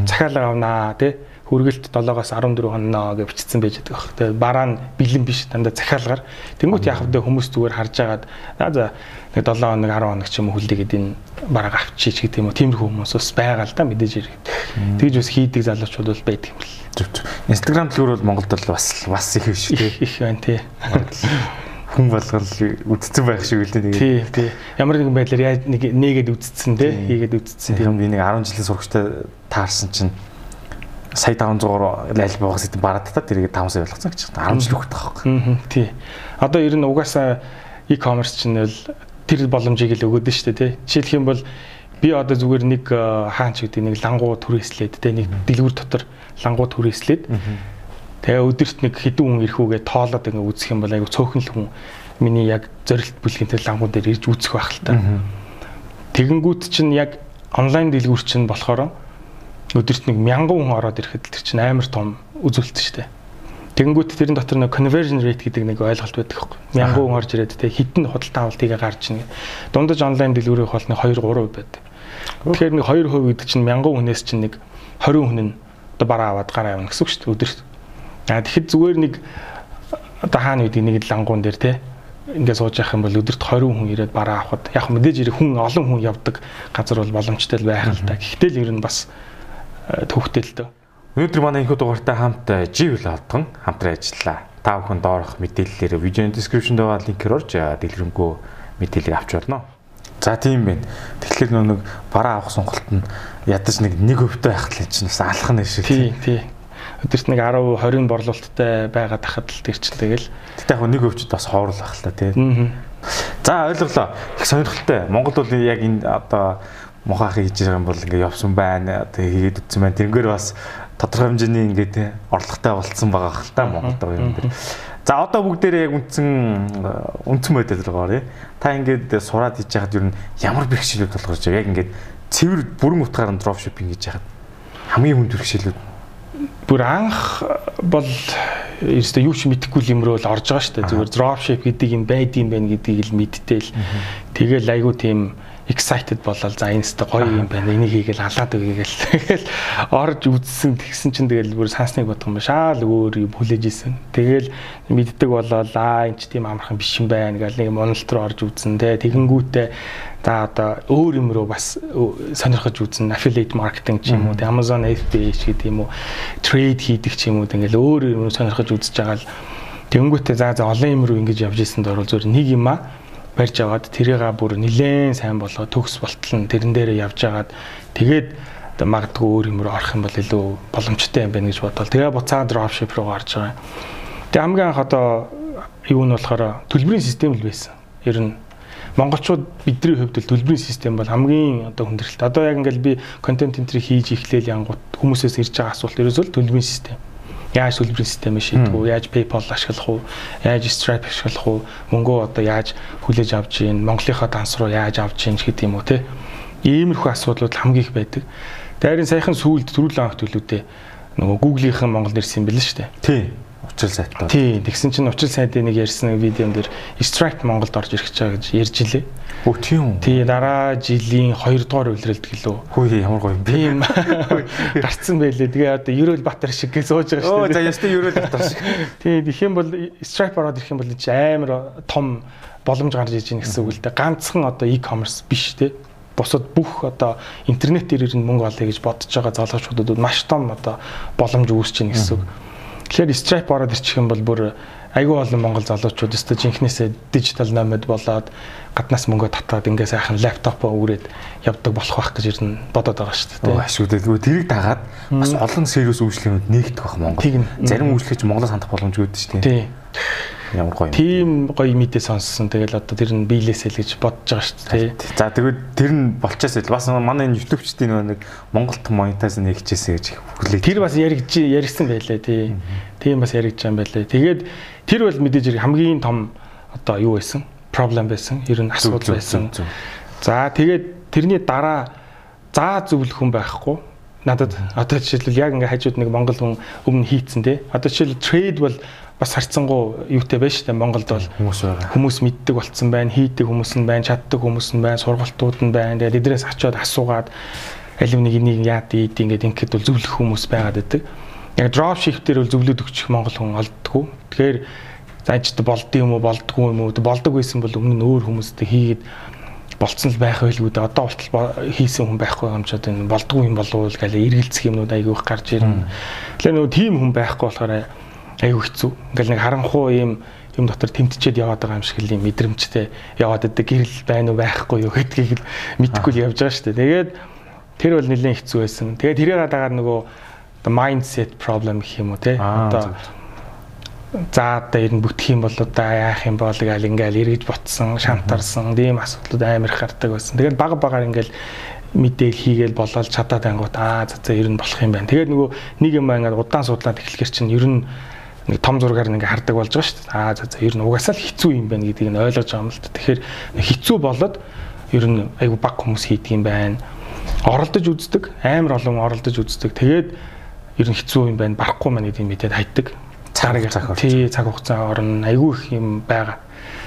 захиалга авнаа тий хүргэлт 7-оос 14 хоноо гэж бичсэн байж байгаа баг. Тэгээ бараа нь бэлэн биш дандаа захиалгаар. Тэнгүүт яах вэ хүмүүс зүгээр харж агаад за 7 хоног 10 хоног ч юм уу хүлээгээд энэ барааг авчиж гэдэг юм уу. Тиймэрхүү хүмүүс бас байгаа л да мэдээж ирэх. Тэгж бас хийдэг залуучууд бол байдаг юм л. Зүг зүг. Instagram дэлгүүр бол Монголд бол бас бас их биш тий. Их байна тий. Хүн болгол үдцэн байх шиг үлдээ тэгээд. Тий, тий. Ямар нэгэн байдлаар яаж нэг нээгээд үдцсэн тий. Хийгээд үдцсэн. Тийм би нэг 10 жилийн сурагчтай таарсан чинь сая 500-аар лайл богоос гэдэг бараад та тэрийг 5 сая болгоцсон гэж байна. 10 жил өгөх таахгүй. Аа тий. Одоо ер нь угаасаа e-commerce чинь л тэр боломжийг л өгöd нь шүү дээ тий. Жишээлх юм бол би одоо зүгээр нэг хаан ч гэдэг нэг лангуу түрээслээд тий нэг дэлгүүр дотор лангуу түрээслээд тэгээ өдөрт нэг хэдэн хүн ирэх үгээ тоолоод ингээ үзэх юм бол айгу цөөхөн л хүн миний яг зорилт бүлгийнтэй лангуун дээр ирж үзэх байх л та. Тэгэнгүүт чинь яг онлайн дэлгүүр чинь болохоор өдөрт нэг 1000 хүн ороод ирэхэд тэр чинь амар том үзүүлэлт шүү дээ. Тэгэнгүүт тэрэн дотор нэг conversion rate гэдэг нэг ойлголт байдаг хөөхгүй. 1000 хүн орж ирээд тэг хитэн худалдаа авалтыг гарч ийн. Дундаж онлайн дэлгүүрийн хол нэг 2 3% байдаг. Тэгэхээр нэг 2% гэдэг чинь 1000 хүнээс чинь нэг 20 хүн нь одоо бараа аваад гараа явна гэсэн үг шүү дээ өдөрт. Аа тэгэхэд зүгээр нэг одоо хаана гэдэг нэг лангуун дээр те ингээд сууж явах юм бол өдөрт 20 хүн ирээд бараа авахд яг мэдээж ирэх хүн олон хүн явдаг газар бол боломжтой л байх л та. Гэхдээ л ер нь бас төвхтэй л дөө. Өнөөдөр манай энэхүү дугаартай хамт Живл одгон хамтран ажиллаа. Та бүхэн доорх мэдээллээр видео description-д байгаа линкээр орж дэлгэрэнгүй мэдээллийг авч болно. За тийм байна. Тэгэхээр нэг бараа авах сонголт нь ядаж нэг нэг өвтэй байх л чинь бас алхах нь шиг. Тий, тий. Өдөрт нэг 10 20 борлуулалттай байгаад тахад л тэр чинь тэгэл. Гэтэ яг нэг өвчд бас хоорлах л та тий. За ойлголоо. Их сонирхолтой. Монгол бол яг энэ одоо мухаах хийж байгаа юм бол ингээ явсан байна. Тэгээ хийгээд үтсэн байна. Тэрнгээр бас тодорхой хэмжээний ингээ те орлоготой болцсон байгаа хэл та Монголд байгаа юм дээр. За одоо бүгдээрээ яг үндсэн үндсэн байдлаар байгаарэ. Та ингээд сураад хийж яхад юу ямар бэрхшээлүүд болгож байгаа. Яг ингээд цэвэр бүрэн утгаар нь дропшиппинг хийж яхад хамгийн хүнд бэрхшээлүүд бүр анх бол ерөөсөө юу ч мэдэхгүй юм руу л орж байгаа шүү дээ. Зүгээр dropship гэдэг юм байдığım байх гэдгийг л мэдтэл. Тэгэл айгу тийм excited болол за энэстэй гоё юм байна. Энийг хийгээл халаад өгье гээл. Тэгэл орж үзсэн тэгсэн чинь тэгэл бүр саасныг бодох юм шаал өөр юм хүлээж исэн. Тэгэл мэддэг болол аа энэ ч тийм амархан биш юм байна гээл нэг монолт руу орж үзсэн те. Тэгэнгүүтээ за одоо өөр юм руу бас сонирхож үзэн affiliate marketing ч юм уу Amazon FBA ч гэдэг юм уу trade хийдэг ч юм уу ингээл өөр юм сонирхож үзэж байгаа л тэгэнгүүтээ за за олон юм руу ингэж явж исэн дөрөв зөв нэг юм аа барьж аваад тэрийгээ бүр нилээн сайн болгоод төгс болтол нь тэрэн дээрээ явж агаад тэгээд магадгүй өөр юм руу орох юм бол илүү боломжтой юм байна гэж бодвол тэгээ буцаад dropship руу гарч байгаа. Тэгээ хамгийн анх одоо юу нь болохоор төлбөрийн систем л байсан. Ер нь монголчууд бидний хувьд төлбөрийн систем бол хамгийн одоо хүндрэлт. Одоо яг ингээл би контент энтри хийж эхлээл янгут хүмүүсээс ирж байгаа асуулт ерөөсөө төлбөрийн систем яаж төлбөрийн системээ шийдэх үү, яаж PayPal ашиглах уу, яаж Stripe ашиглах уу, мөнгөө одоо яаж хүлээж авч ийн, Монголынхаа данс руу яаж авч ийн гэдэг юм уу те. Иймэрхүү асуудлууд хамгийн их байдаг. Дайрын саяхан сүүлд төрүүлэн авах төлөвтэй нөгөө Google-ийн Монгол нэрс юм бэл нь шүү дээ. Тий учрал сайтаа. Тий, тэгсэн чинь учрал сайтын нэг ярьсан видеон дээр Stripe Монголд орж ирэх гэж байгаа гэж ярьж илээ. Өө тийм үү. Тий, дараа жилийн 2 дугаар үйлрэлт гэлөө. Хөөе ямар гоё юм бэ. Тийм. Гарцсан байлээ. Тэгээ одоо Ерөөл Батар шиг гэж сууж байгаа шүү дээ. Оо, за ястаа Ерөөл Батар шиг. Тий, тэгэх юм бол Stripe ороод ирэх юм бол чи амар том боломж гарч иж гин гэсэн үг л дээ. Ганцхан одоо e-commerce биш те бусад бүх одоо интернетээр ирэн мөнгө олъё гэж бодож байгаа залуучуудад маш том одоо боломж үүсэж байна гэсэн үг. Тэгэхээр Stripe ороод ирчих юм бол бүр айгүй олон монгол залуучууд өстө жинхнээсээ дижитал номад болоод гаднаас мөнгө татаад ингээ сайхан лаптопоо үрээд явдаг болох байх гэж ирнэ бодоод байгаа шүү дээ. Ашигтай. Тэрийг дагаад бас олон сервис үйлчлэгүүд нэгдэх байх Монгол. Зарим үйлчлэгч Монголоос хандах боломжгүй байдаг шүү дээ. Ямар гоё. Тийм гоё мэдээ сонссон. Тэгэл одоо тэр нь биелээсэй л гэж бодож байгаа шүү дээ. За тэгвэл тэр нь болчоос л бас манай энэ YouTube-чдийн нэг Монголд монетайз нэгчээсэй гэж хүлээ. Тэр бас яригч яригсан байлаа тий. Тийм бас яригч юм байлаа. Тэгээд тэр бол мэдээж хамгийн том одоо юу байсан? Проблем байсан. Ер нь асуудал байсан. За тэгээд тэрний дараа заа зөвлөх хүн байхгүй надад одоо жишээлбэл яг ингээ хажууд нэг монгол хүн өмнө хийцэн те одоо жишээл трейд бол бас харцсангуу юутай байж штэ Монголд бол хүмүүс байгаа. Хүмүүс мэддэг болцсон байна, хийдэг хүмүүс нь байна, чаддаг хүмүүс нь байна, сургалтууд нь байна. Тэгээд эдрээс очиод асуугаад аль нэг энийг яад ийд ингээд ингээд бол зөвлөх хүмүүс байгаад байдаг. яг ship дээр бол зөвлөд өгчих Монгол хүн олддгүй. Тэгэхээр заажд болдго юм уу болдгоо юм уу болдог байсан бол өмнө нь өөр хүмүүстэй хийгээд болцсон л байх байлгүй дээ. Одоо болтол хийсэн хүн байхгүй юм ч одоо энэ болдгоо юм болов уу гэлээ эргэлзэх юмнууд айгүй их гарч ирнэ. Тэгэхээр нөгөө тийм хүн байхгүй болохоор айгүй хэцүү. Ингээл нэг харанхуу юм юм дотор тэмтчээд яваад байгаа юм шиг л юм мэдрэмжтэй яваад идэг гэрэл байна уу байхгүй юу гэдгийг л мэдэхгүй л явж байгаа шүү дээ. Тэгээд тэр бол нэлээд хэцүү байсан. Тэгээд тэрээр дагаар нөгөө mindset problem гэх юм уу те одоо за одоо ер нь бүтэх юм бол одоо яах юм бол гээл ингээл эргэж ботсон шантарсан тийм асуудлууд амар их гардаг байсан. Тэгээд баг багаар ингээл мэдээл хийгээл болоод чадаад ангууд аа за за ер нь болох юм байна. Тэгээд нөгөө нэг юм ингээд удаан судлаад эхлэхэр чинь ер нь нэг том зургаар ингээ хардаг болж байгаа шүү дээ. Аа за за ер нь угаасаа л хэцүү юм байна гэдгийг нь ойлгож байгаа юм л да. Тэгэхээр хэцүү болоод ер нь айгу баг хүмүүс хийдэг юм байна. Оролдож үздэг, амар олон оролдож үздэг. Тэгээд ер нь хэцүү юм байна барахгүй маань гэдгийг мэдээд хайдаг. Цаг цаг тий цаг хугацаа орно айгүй их юм байгаа.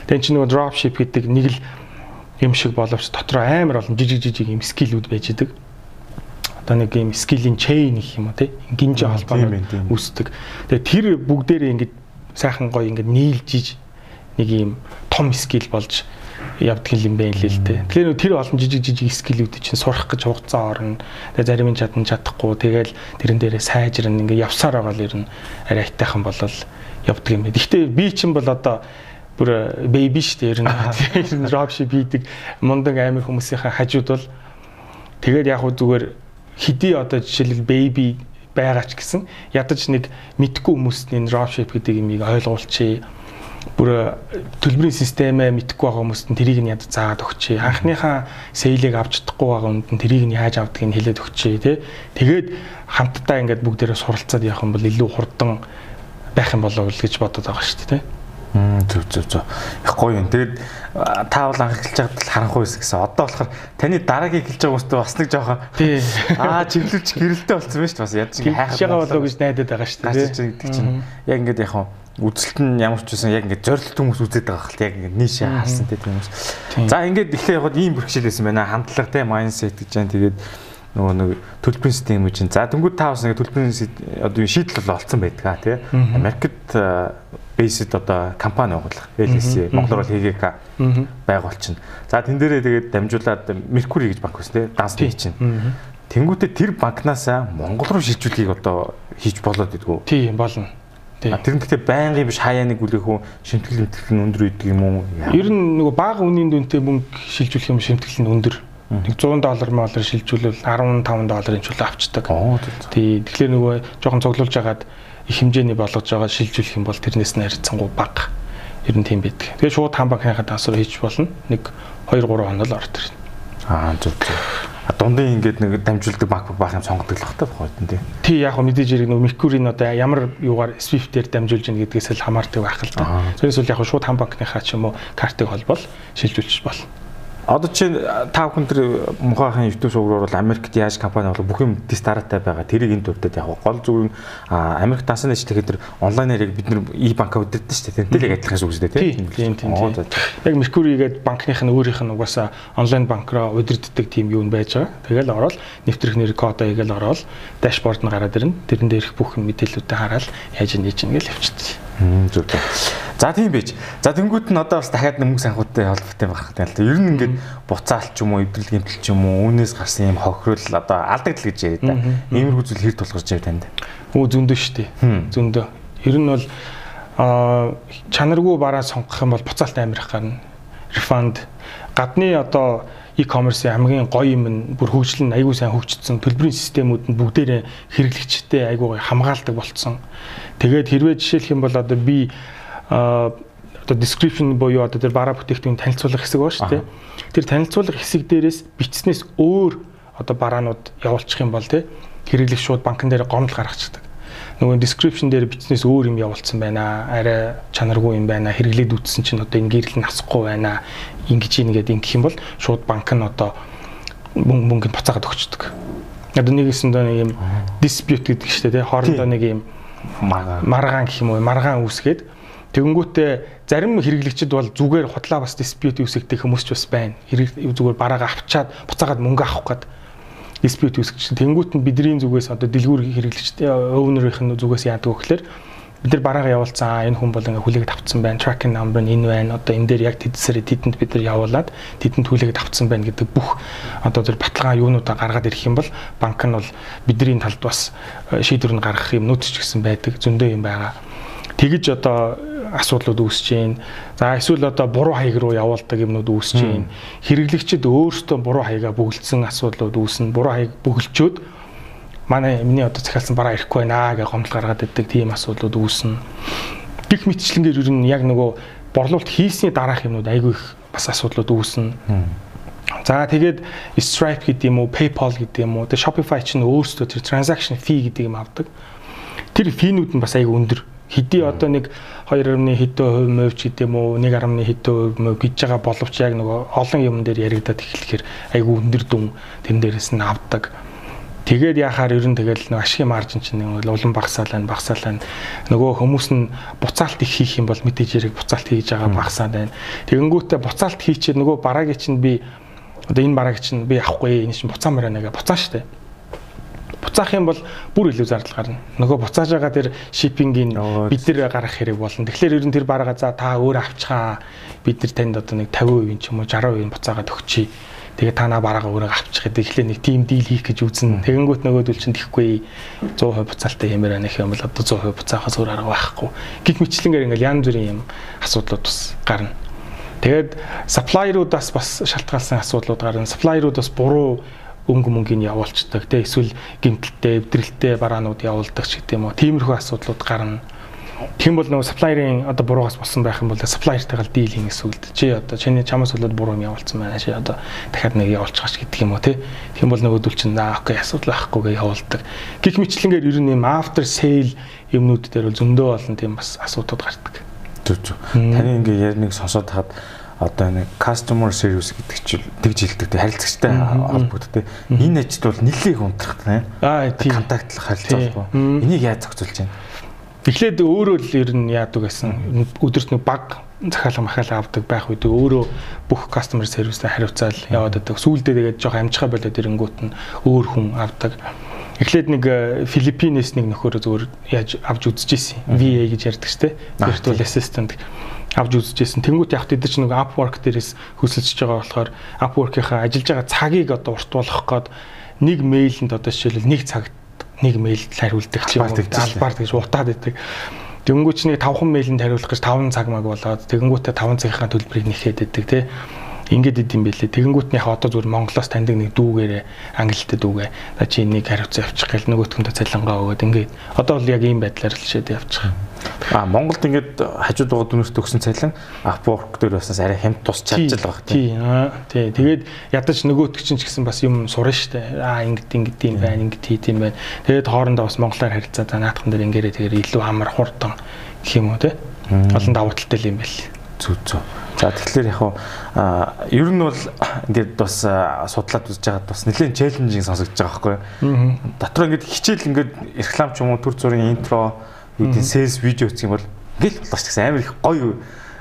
Тэгэн чинь нөгөө ship гэдэг нэг л юм шиг боловч дотроо амар олон жижиг жижиг юм скиллүүд байж идэг. Одоо нэг юм скиллийн chain гэх юм уу тий гинжи холбоо үүсдэг. Тэгээ тэр бүгдээрээ ингэж сайхан гоё ингэж нийлжиж нэг юм том скил болж явдаг юм байна лээ л дээ. Тэгэхээр тэр олон жижиг жижиг скиллүүд чинь сурах гэж хугацаа орно. Тэгээ зарим нь чадна чадахгүй. Тэгээл тэрэн дээрээ сайжрна ингээ явсаар байгаа л ер нь арай айтайхан болол явдаг юм байна. Гэхдээ би чинь бол одоо бүр бэби шүү дээ ер нь. Ер нь dropship хийдэг мундаг амир хүмүүсийн хажууд бол тэгээд яг хөө зүгээр хэдий одоо жишээлбэл бэби байгаа ч гэсэн ядаж нэг мэдгүй хүмүүст энэ dropship гэдэг юмыг ойлгуулчих бүр төлбөрийн системээ мэдхгүй байгаа хүмүүст нь тэрийг нь яд заагаад өгчээ. Анхныхаа сейлийг авч чадахгүй байгаа хүнд нь тэрийг нь яаж авдгийг нь хэлээд өгчээ тий. Тэгээд хамтдаа ингээд бүгдээрээ суралцаад явах юм бол илүү хурдан байх юм болов уу гэж бодоод байгаа шүү дээ тий. Мм зүг зүг зүг. Их гоё юм. Тэгээд та бол анх эхэлж байгаад л харанхуй байсан гэсэн. Одоо болохоор таны дараагийн эхэлж байгаа хүмүүстээ бас нэг жоохон. Аа чиглүүлж гэрэлтэй болсон байна шүү дээ. Бас яаж ингэ хайхаа болоо гэж найдаад байгаа шүү дээ. Гацж гэдэг чинь яг ингээд яг хаа үзэлт нь ямар ч байсан яг ингээд зорилт хүмүүс үзээд байгаа хэл яг ингээд нийшээ харсан тийм хүмүүс. За ингээд ихлэ яваад ийм бэрхшээл байсан байна. Хандлага те майндсет гэж байна. Тэгээд нөгөө нэг төлбөрийн систем үү чинь. За тэнгууд та бас нэг төлбөрийн одоо шийдэл бол олцсон байдаг тий. Америкт based одоо компани байгуулах. LSE Монголоор бол HGK байгуулчихна. За тэн дээрээ тэгээд дамжуулаад Mercury гэж банк байсан тий. Данс чинь. Тэнгүүтээ тэр банкнасаа Монгол руу шилжүүлэхийг одоо хийж болоод идэггүй. Тийм болно. Тэр нь гэхдээ байнгын биш хаяа нэг үлээх үү шимтгэл мэтгэл нь өндөр үйдэг юм уу? Ер нь нөгөө бага үнийн дүнтэй мөнгө шилжүүлэх юм шимтгэл нь өндөр. Нэг 100 доллар молор шилжүүлвэл 15 долларын чөлөө авчдаг. Тий. Тэгэхээр нөгөө жоохон цуглуулж агаад их хэмжээний болгож байгаа шилжүүлэх юм бол тэрнээс нь харьцангуй бага. Ер нь тийм байдаг. Тэгээ шууд хамбанхийнхаа тасруу хийж болно. Нэг 2 3 хоног л орд ирнэ. Аа зүг зүг дундын ингээд нэг дамжуулдаг MacBook баах юм сонгодог л бахтай бохоо тийм. Тий яг мэдээж хэрэг нэг Mercury-ийн одоо ямар юугаар Swift-ээр дамжуулж ийн гэдгээс л хамаардаг байх л та. Тэрнээс үл яг шууд хам банкныхаа ч юм уу картыг холбол шилжүүлчих болно. Одоо чи та бүхэн тэр мухаахын YouTube сувгаар бол Америкт яаж компани болов бүх юм дистаратай байгаа. Тэрийг энэ төвдөд яг гол зүйл нь Америк дасан дэжтэй тэр онлайнаар яг бид нар e-банка удирддаг шүү дээ. Тэнтэй яг адилхан үг шүү дээ тийм. Тийм тийм. Яг Mercury гээд банкных нь өөрийнх нь угаасаа онлайн банк руу удирддаг тийм юу нь байж байгаа. Тэгэл ороод нэвтрэх нэр кодоо хийгээл ороод дашборд нь гараад ирнэ. Тэрэн дээрх бүх мэдээллүүдээ хараад яаж нээж ин гэж явчихдаг. Зүг. За тийм байж. За тэнгуут нь одоо бас дахиад нэмэг санхутай холбоотой байх гэдэг л. Ер нь ингээд буцаалт ч юм уу, эвдрэл гэмтэл ч юм уу, үүнээс гарсан юм хохирол одоо алдагдал гэж яриад та. Иймэрхүү зүйл хэр тулгарч байв танд. Өө зөндөө штэ. Зөндөө. Ер нь бол аа чанаргүй бараа сонгох юм бол буцаалт амирх гарна. Refund гадны одоо e-commerce хамгийн гоё юм нь бүр хөгжил нь айгүй сайн хөгжсөн. Төлбөрийн системүүд нь бүгдээрээ хэрэглэгчтэй айгүй хамгаалдаг болцсон. Тэгээд хэрвээ жишээлх юм бол одоо би одоо description буюу одоо тэр бараа бүтээгдэхүүн танилцуулах хэсэг байна шүү дээ. Тэр танилцуулах хэсэг дээрээс бичснээс өөр одоо бараанууд явуулчих юм бол тий хэрэглэх шууд банкн дээр гомдол гаргачихдаг. Нөгөө description дээр бичснээс өөр юм явуулсан байна. Арай чанаргүй юм байна. Хэрэглээд үтсэн чинь одоо энэ гэрэл нь асахгүй байна. Ингэж ийгээд ингэх юм бол шууд банк нь одоо мөнгөнд буцаагаад өгчдөг. Одоо нэгээс нь нэг юм dispute гэдэг чинь тий хоорондоо нэг юм маргаан гэх юм уу маргаан үүсгээд Тэгэнгүүтээ зарим хэрэглэгчид бол зүгээр хутлаа бас диспьют үүсгдэг хүмүүс ч бас байна. Хэрэг зүгээр бараагаа авчаад буцаагаад мөнгө авах гээд. диспьют үүсгэж тэнгуут нь бидний зүгээс одоо дэлгүүр хэрэглэгчтэй өвнөрийнх нь зүгээс яадаг вэ гэхээр бид нар бараагаа явуулсан энэ хүн бол ингээ хүлээгээд авцсан байна tracking number нь энэ байна одоо энэ дээр яг тэдсэрээ тэдэнд бид нар явуулаад тэдэнд хүлээгээд авцсан байна гэдэг бүх одоо тэр баталгаа юунуудаа гаргаад ирэх юм бол банк нь бол бидний талд бас шийдвэр нь гаргах юмнууд ч гэсэн байдаг зөндөө юм байгаа тэгэж одоо асуудлууд үүсэж байна. За эсвэл одоо буруу хаяг руу явуулдаг юмнууд үүсэж байна. Хэрэглэгчид өөрсдөө буруу хаягаа бүгэлдсэн асуудлууд үүснэ. Буруу хаяг бүгэлчөөд манай миний одоо захиалсан бараа ирэхгүй байна гэж гомдол гаргаад иддэг тийм асуудлууд үүснэ. Гэх мэтчлэнгээр ер нь яг нөгөө борлуулалт хийсний дараах юмнууд айгүй их бас асуудлууд үүснэ. За тэгээд Stripe гэдэг юм уу, PayPal гэдэг юм уу, тэгээд Shopify чинь өөрсдөө тэр transaction fee гэдэг юм авдаг. Тэр финүүд нь бас айгүй өндөр хэдий одоо нэг 2.1 хэдэн хувь мөвч гэдэг юм уу 1.1 хэдэн хувь мөв гэж байгаа боловч яг нөгөө олон юм дээр яригадаад эхлэхээр айгүй өндөр дүн тэн дээрээс нь авдаг. Тэгээд яхаар ер нь тэгэл нэг ашигын маржин чинь улам багасаал байна, багасаал байна. Нөгөө хүмүүс нь буцаалт их хийх юм бол мэдээж яриг буцаалт хийж байгаа багасаад байна. Тэгэнгүүтээ буцаалт хийчихэд нөгөө бараагийн чинь би одоо энэ барааг чинь би авахгүй энэ чинь буцаан мөрөө нэгэ буцаан штэ буцаах юм бол бүр илүү зардал гарна. Нөгөө буцааж байгаа тэр шиппингийн бид нэр гарах хэрэг болно. Тэгэхээр ер нь тэр бараагаа за та өөр авчихаа. Бид нар танд одоо нэг 50% ч юм уу 60% буцаагаад өгчий. Тэгээ та наа бараагаа өөрөө авчих гэдэг. Тэгэхээр нэг тим дийл хийх гэж үзэн. Тэгэнгүүт нөгөөдөл чинь тэхгүй 100% буцаалтай хэмээр анах юм бол одоо 100% буцаахаас өөр арга байхгүй. Гэх мэтлэнгээр ингээл янз бүрийн юм асуудлууд бас гарна. Тэгээд supplier-уудаас бас шалтгаалсан асуудлууд гарна. Supplier-ууд бас буруу өнгө мөнгөний явуулцдаг те эсвэл гимтэлтэй эвдрэлтэй бараанууд явуулдаг ч гэдэг юм уу тиймэрхүү асуудлууд гарна Тийм бол нөгөө supplier-ийн одоо буруугаас болсон байх юм бол supplier-тайгаа дийл хийн гэсэн үг л чи одоо чиний чамаас болоод буруу юм явуулсан байна чи одоо дахиад нэг явуулчихаач гэдэг юм уу тий. Тийм бол нөгөөдөл чинь аа окей асуудал байхгүй гэж явуулдаг. Гэх мэтлэнгээр ер нь юм after sale юмнууд дээр бол зөндөө олон тийм бас асуудууд гардаг. Зүг зүг. Таны ингээ ярныг сонсоод хаад одоо нэг customer service гэдэг чинь тэгж хэлдэг тийм харилцагчтай холбогддог. Энэ ажилд бол нэлээд унтрахтай. Аа тийм контактлах харилцаа. Энийг яаж зохицуулж байна? Эхлээд өөрөө л ер нь яадаг гэсэн өдөрт нэг баг захиалга махаалаа авдаг байх үед өөрөө бүх customer service-тэй хариуцаал яваад байдаг. Сүүлдээ тэгээд жоох амжихаа болоод ирэнгүүт нь өөр хүн авдаг. Эхлээд нэг Филиппинээс нэг нөхөр зөвөр яаж авч үзчихсэн. VA гэж ярьдаг шүү дээ. Virtual assistant авч үзчихсэн. Тэнгүүт яг тэд чинь нэг Upwork дээрээс хөсөлж байгаа болохоор Upwork-ийнхаа ажиллаж байгаа цагийг одоо урт болгох гээд нэг мэйлэнд одоо жишээлбэл нэг цагт нэг мэйлд хариулдаг ч юм уу албаар гэж утаад байдаг. Тэнгүүч нэг 5хан мэйлэнд хариулах гэж 5 цаг маг болоод тэгэнгүүтээ 5 цагийнхаа төлбөрийг нэхэд байдаг тий ингээд идэм байлээ. Тэгэнгүүтнийх одоо зүгээр Монголоос таньдаг нэг дүүгээрээ англилтэй дүүгээ. За чи энийг хариуцсан авчих гэл нөгөөтгөндөө цалингаа өгөөд ингээд одоо бол яг ийм байдлаар л шийдээ явчих. А Монголд ингээд хажууд байгаа дүнэрт өгсөн цалин Upwork дээр бас арай хямд тус чадж л байгаа тийм. Тий. Тэгээд ядаж нөгөөтг чинь ч гэсэн бас юм сурна штэ. Аа ингээд ингээд юм байна, ингээд хийх юм байна. Тэгээд хоорондоо бас монголоор харилцаа за наадхан дээр ингээрээ тэгээд илүү амар хурдан гэх юм уу те. Олон давуу талтай юм байл. Зүг зүг. За тэгэхээр яг аа ер нь бол ингээд бас судлаад үзэж байгаад бас нэлээд челленжинг сонсогдож байгаа байхгүй юу. Дотор ингээд хичээл ингээд реклам ч юм уу төр зүрийн интро үүдийн sales видео үзэх юм бол ингээд болооч гэсэн амар их гоё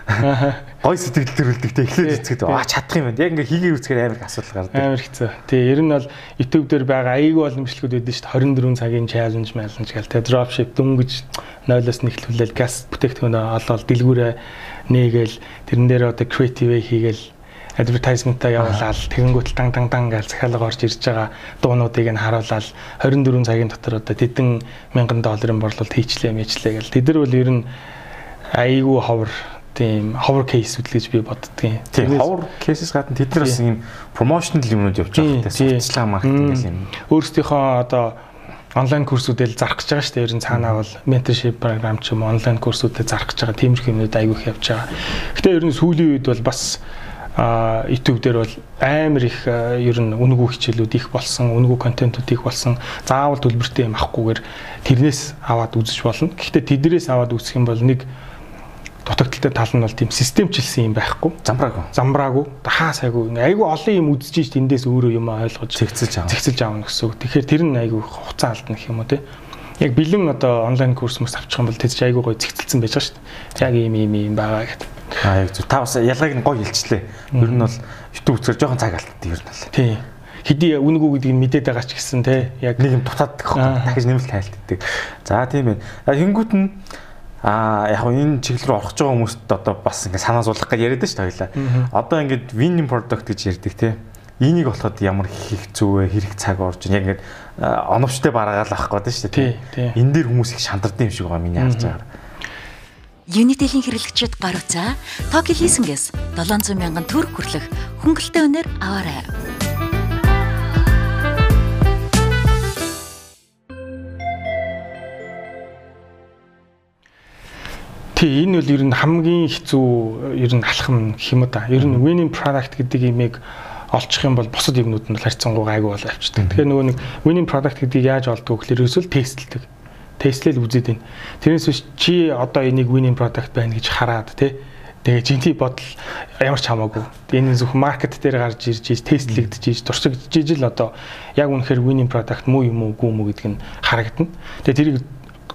гой сэтгэл төрүүлдэг те эхлээд үзэхэд аа чадах юм байна. Яг ингээ хийгээ үзэхээр амар их асуудал гардаг. Амар хэцүү. Тий, ер нь бол YouTube дээр байгаа аягүй олон бичлэгүүд байдаг шүү дээ. 24 цагийн challenge challenge гэл те dropship дөнгөж 0-оос нэхлүүлэл газ бүтээгдэхүүн олоод дэлгүүрээ нээгээл тэрэн дээр одоо creative хийгээл advertisement-а явуулаад тэгэнгүүт дан дан дан гэж захиалга орж ирж байгаа дуунуудыг нь харуулаад 24 цагийн дотор одоо тэдэн мянган долларын борлуулалт хийчлээ мэйчлээ гэл. Тэд нар бол ер нь айгүй ховор тийм ховор кейсүүд л гэж би боддгийн. Тийм ховор кейсээс гадна тэд нар бас ийм промошнл юмнууд явж байгаа хэрэгтэй. Сурталчилгаа маркетинг гэх юм. Өөрсдийнхөө одоо онлайн курсүүдэл зарах гэж байгаа шүү дээ. Ер нь цаанаа бол mentorship програм ч юм уу онлайн курсүүдэд зарах гэж байгаа тиймэрхүү юмнууд айгүйх явж байгаа. Гэтэ ер нь сүүлийн үед бол бас а YouTube дээр бол амар их ер нь үнэгүй хичээлүүд их болсон, үнэгүй контентууд их болсон. Заавал төлбөртэй юм авахгүйгээр тэрнээс аваад үзэж болно. Гэхдээ тэднэрээс аваад үзэх юм бол нэг дутагдaltaй тал нь бол тийм системчилсэн юм байхгүй. Замбраагүй. Замбраагүй. Хаа сайгүй. Айгүй олон юм үзэж ш тэндээс өөрөө юм ойлгож зэгцэлж авах. Зэгцэлж авах гэсэн үг. Тэгэхээр тэр нь айгүй хугацаа алдна гэх юм уу те. Яг бэлэн одоо онлайн курс мөс авчих юм бол тэд чи айгүй гоё зэгцэлсэн байж байгаа шүү дээ. Яг ийм ийм ийм байгаа гэдэг. Аа яг зү. Та бас ялгааг нь гоё хэлчлээ. Ер нь бол YouTube үзэхээр жоохон цаг алддаг ер нь бол. Тийм. хэдий үнийг үү гэдгийг мэдээд байгаа ч гэсэн те яг нэг юм дутаад дахиж нэмэлт тайлтдаг. За тийм байна. Хингүүт нь Аа яг хөө энэ чиглэл рүү орох гэж байгаа хүмүүст одоо бас ингээ санаа зовлох гэж яриад шүү дээ хоёлаа. Одоо ингээд winning product гэж ярьдаг те. Энийг болоход ямар хийх зүвэ хэрэг цаг орж яг ингээд оновчтой бараагаал авах гэдэг шүү дээ. Энэ дээр хүмүүс их шантардаг юм шиг байгаа миний харж байгаа. Unitel-ийн хэрэглэгчид гар утсаа Tokyo Leasing-ээс 700 мянган төгрөг хүрлэх хөнгөлөлтөй өнөр аваарай. Тий, энэ бол ер нь хамгийн хэцүү ер нь алхам гэх юм да. Ер нь winning product гэдэг имийг олчих юм бол бусад юмнууд нь харьцангуй гайгүй бол авчдаг. Тэгэхээр нөгөө нэг winning product гэдгийг яаж олдгоо гэхээр ерөөсөө тестлдэг. Тестлэл үзээд байна. Тэрнээс биш чи одоо энийг winning product байна гэж хараад тий. Тэгээ жинти бодол ямар ч хамаагүй. Энэ зөвхөн маркет дээр гарч ирж тестлэгдэж ийж туршигдж ийж л одоо яг үнэхээр winning product муу юм уу гүү мүү гэдг нь харагдана. Тэгээ тэрийг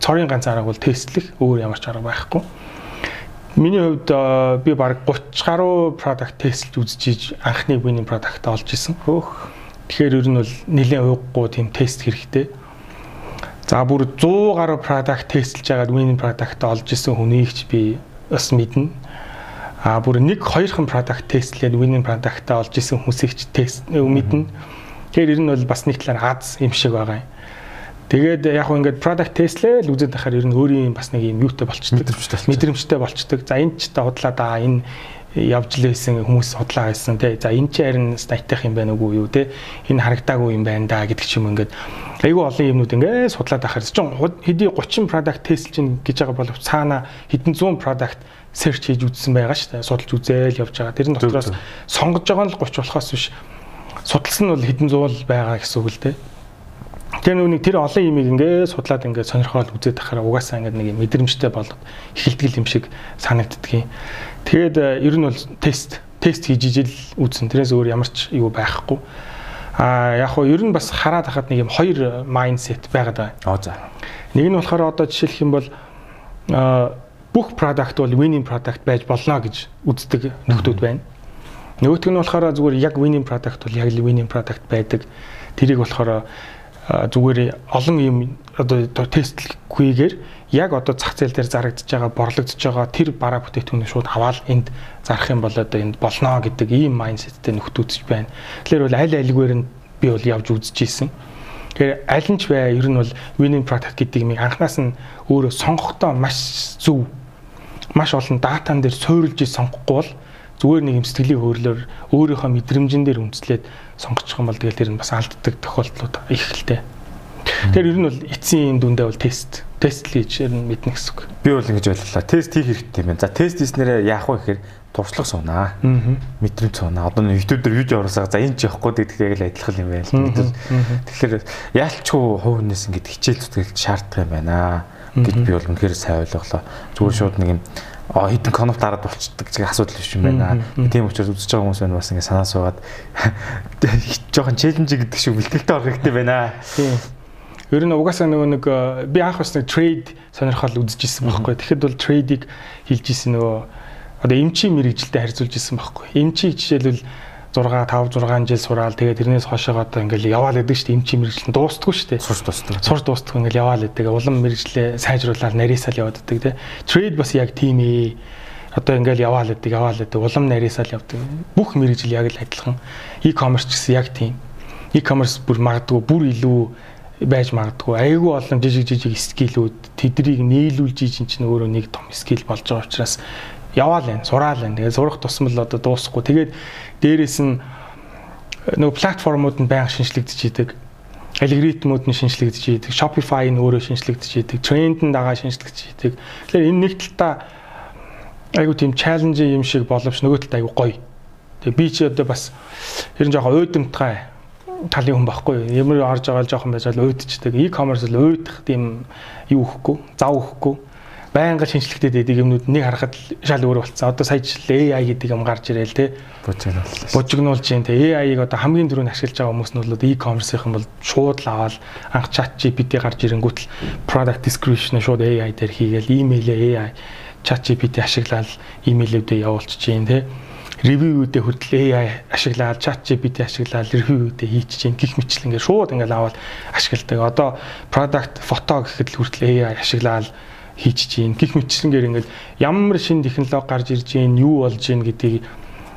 цорын ганц арга бол тестлэх өөр ямар ч арга байхгүй. Миний хувьд би баг 30 гаруй product тестэлж үзэж анхны winning product олж исэн. Хөөх. Тэгэхээр ер нь бол нэлээд уйггүй тийм тест хэрэгтэй. За бүр 100 гаруй product тестэлж байгаад winning product олж исэн хүнийг ч би бас мэднэ. А бүр нэг хоёрхан product тестлээд winning product олж исэн хүмүүсийг ч тест мэднэ. Тэгэхээр ер нь бол бас нэг талаар аз юм шиг байгаа юм. Тэгээд яг хөө ингээд product testlээ л үзээд байхаар ер нь өөрийн бас нэг юм юутай болчдөг. Мэдрэмжтэй болчдөг. За энэ ч та худлаа да энэ явж лээсэн хүмүүс судлаа гэсэн тий. За энэ ч харин статих юм байна уу юу тий. Энэ харагдаагүй юм байна да гэдэг ч юм ингээд айгүй олон юмнууд ингээд судлаад байхаар чинь хэдий 30 product test чинь гэж байгаа боловч цаана хэдэн зуун product search хийж үзсэн байгаа шүү дээ. Судалж үзээл явж байгаа. Тэрэн дотроос сонгож байгаа нь л 30 болохоос биш. Судалсан нь бол хэдэн зуул байгаа гэсэн үг л дээ. Тэр нүг тэр олон имийг ингээд судлаад ингээд сонирхоод үзээд тахаараа угаасаа ингээд нэг мэдрэмжтэй болоод эхэлтгэл юм шиг санагддгийг. Тэгээд э, ер нь бол тест тест хийж ижил үзсэн. Тэрээс өөр ямар ч юу байхгүй. А яг хоо ер нь бас хараад хахад нэг юм хоёр майндсет байгаад байна. Аа за. Нэг нь болохоор одоо жишээлх юм бол бүх product бол winning product байж болно гэж үздэг нөхдүүд байна. Нөгөөх нь болохоор зүгээр яг winning product бол яг winning product байдаг. Тэрийг болохоор зүгээр олон юм одоо тестлэхгүйгээр яг одоо зах зээл дээр зарагдж байгаа борлогдож байгаа тэр бараа бүтээтгүүнийг шууд аваад энд зарах юм бол одоо энд болно гэдэг ийм майндсеттэй нөхдөж байна. Тэгэхээр бол аль альгээр нь би бол явж үзэж исэн. Тэгэхээр аль нь ч бай ер нь бол winning product гэдэг юм анханаас нь өөрөө сонгохдоо маш зөв маш олон датан дээр суурилж сонгохгүй бол зүгээр нэг юм сэтгэлийн хөдлөөр өөрийнхөө мэдрэмжэн дээр үндэслээд сонгочих юм бол тэгэл тэр нь бас алддаг тохиолдлууд их л дээ. Тэгэхээр ер нь бол эцсийн дүндээ бол тест тест л хийж ер нь мэднэ гэсэн үг. Би бол ингэж ойлголаа. Тест хийх хэрэгтэй юм байна. За тест хийснээрээ яах вэ гэхээр туршлага суунаа. Мэдрэмж суунаа. Одоо YouTube дээр видео оруулсаа за энэ ч явахгүй гэдгийг л адилхан юм байна л. Тэгэхээр яалчгүй хувь хүнээс ингэж хичээл зүтгэл шаарддаг юм байна гэж би бол үнэхээр сайн ойлголоо. Зүгээр шууд нэг юм хитэн конов дараад болчдөг гэж асуудал биш юм байна. Тийм учраас үзэж байгаа хүмүүс байна бас ингэ санаа суугаад жоохон челленж гэдэг шиг бэлтгэлтэй орох хэрэгтэй байна. Тийм. Ер нь угаасаа нөгөө нэг э, би анх бас нэг трейд сонирхол үзэж исэн байхгүй. Тэгэхэд бол трейдийг хийж исэн нөгөө одоо эмчийн мэрэгжилтэд харьцуулж исэн байхгүй. Эмчийг жишээлбэл 6 5 6 жил сураал тэгээд тэрнээс хойшоо одоо ингээл яваал гэдэг шүү дээ эмчийн мэрэгжил дуустдаггүй шүү дээ сурч дуустдаг сурч дуустдаг ингээл яваал гэдэг улам мэрэгжлээ сайжруулаад нарийсаал яваад байдаг те трейд бас яг тийм ээ одоо ингээл яваал гэдэг яваал гэдэг улам нарийсаал явдаг бүх мэрэгжил яг л адилхан e-commerce гэсэн яг тийм e-commerce бүр магадгүй бүр илүү байж магадгүй айгүй олон жижиг жижиг скилүүд тэдрийг нийлүүлж чинь чинь өөрөө нэг том скил болж байгаа учраас яваал байна, сураал байна. Тэгээд сурах тусмал одоо дуусахгүй. Тэгээд дээрэс нь э, нөгөө платформуд нь байнга шинжлэгдэж идэг. Алгоритмууд нь шинжлэгдэж идэг. Shopify нь өөрөө шинжлэгдэж идэг. Тренд нь дагаа шинжлэгдэж идэг. Тэгэхээр энэ нэг талтаа айгу тийм чаленж юм шиг боловч нөгөө талд айгу гоё. Тэгээ би чи одоо бас ер нь жоохон уйдамтгай талын хүн байхгүй. Ямар орж байгаа л жоохон байж л уйдчихдаг. E-commerce л уйдах тийм юу өгөхгүй, зав өгөхгүй байнга шинжлэхтэй дэдэг юмнууд нэг харахад шал өөр болсон. Одоо сая жил AI гэдэг юм гарч ирэл те. Бужигнуулж. Бужигнуулж юм те. AI-г одоо хамгийн түрүүнд ашиглаж байгаа хүмүүс нь бол e-commerce-ийнх юм бол шууд л аваад анх chat GPT гарч ирэнгүүтэл product description шууд AI дээр хийгээл email-ээ AI chat GPT ашиглаад email-үүдээ явуулчих чинь те ревюудээ хүртэл AI ашиглаад чат GPT ашиглаад ревюудээ хийчихээн гих мэтлэн ингээд шууд ингээд аваад ашигладаг. Одоо product photo гэхэд хүртэл AI ашиглаад хийчихээн. Гих мэтлэнгээр ингээд ямар шин технологи гарч ирж гин, юу болж гин гэдгийг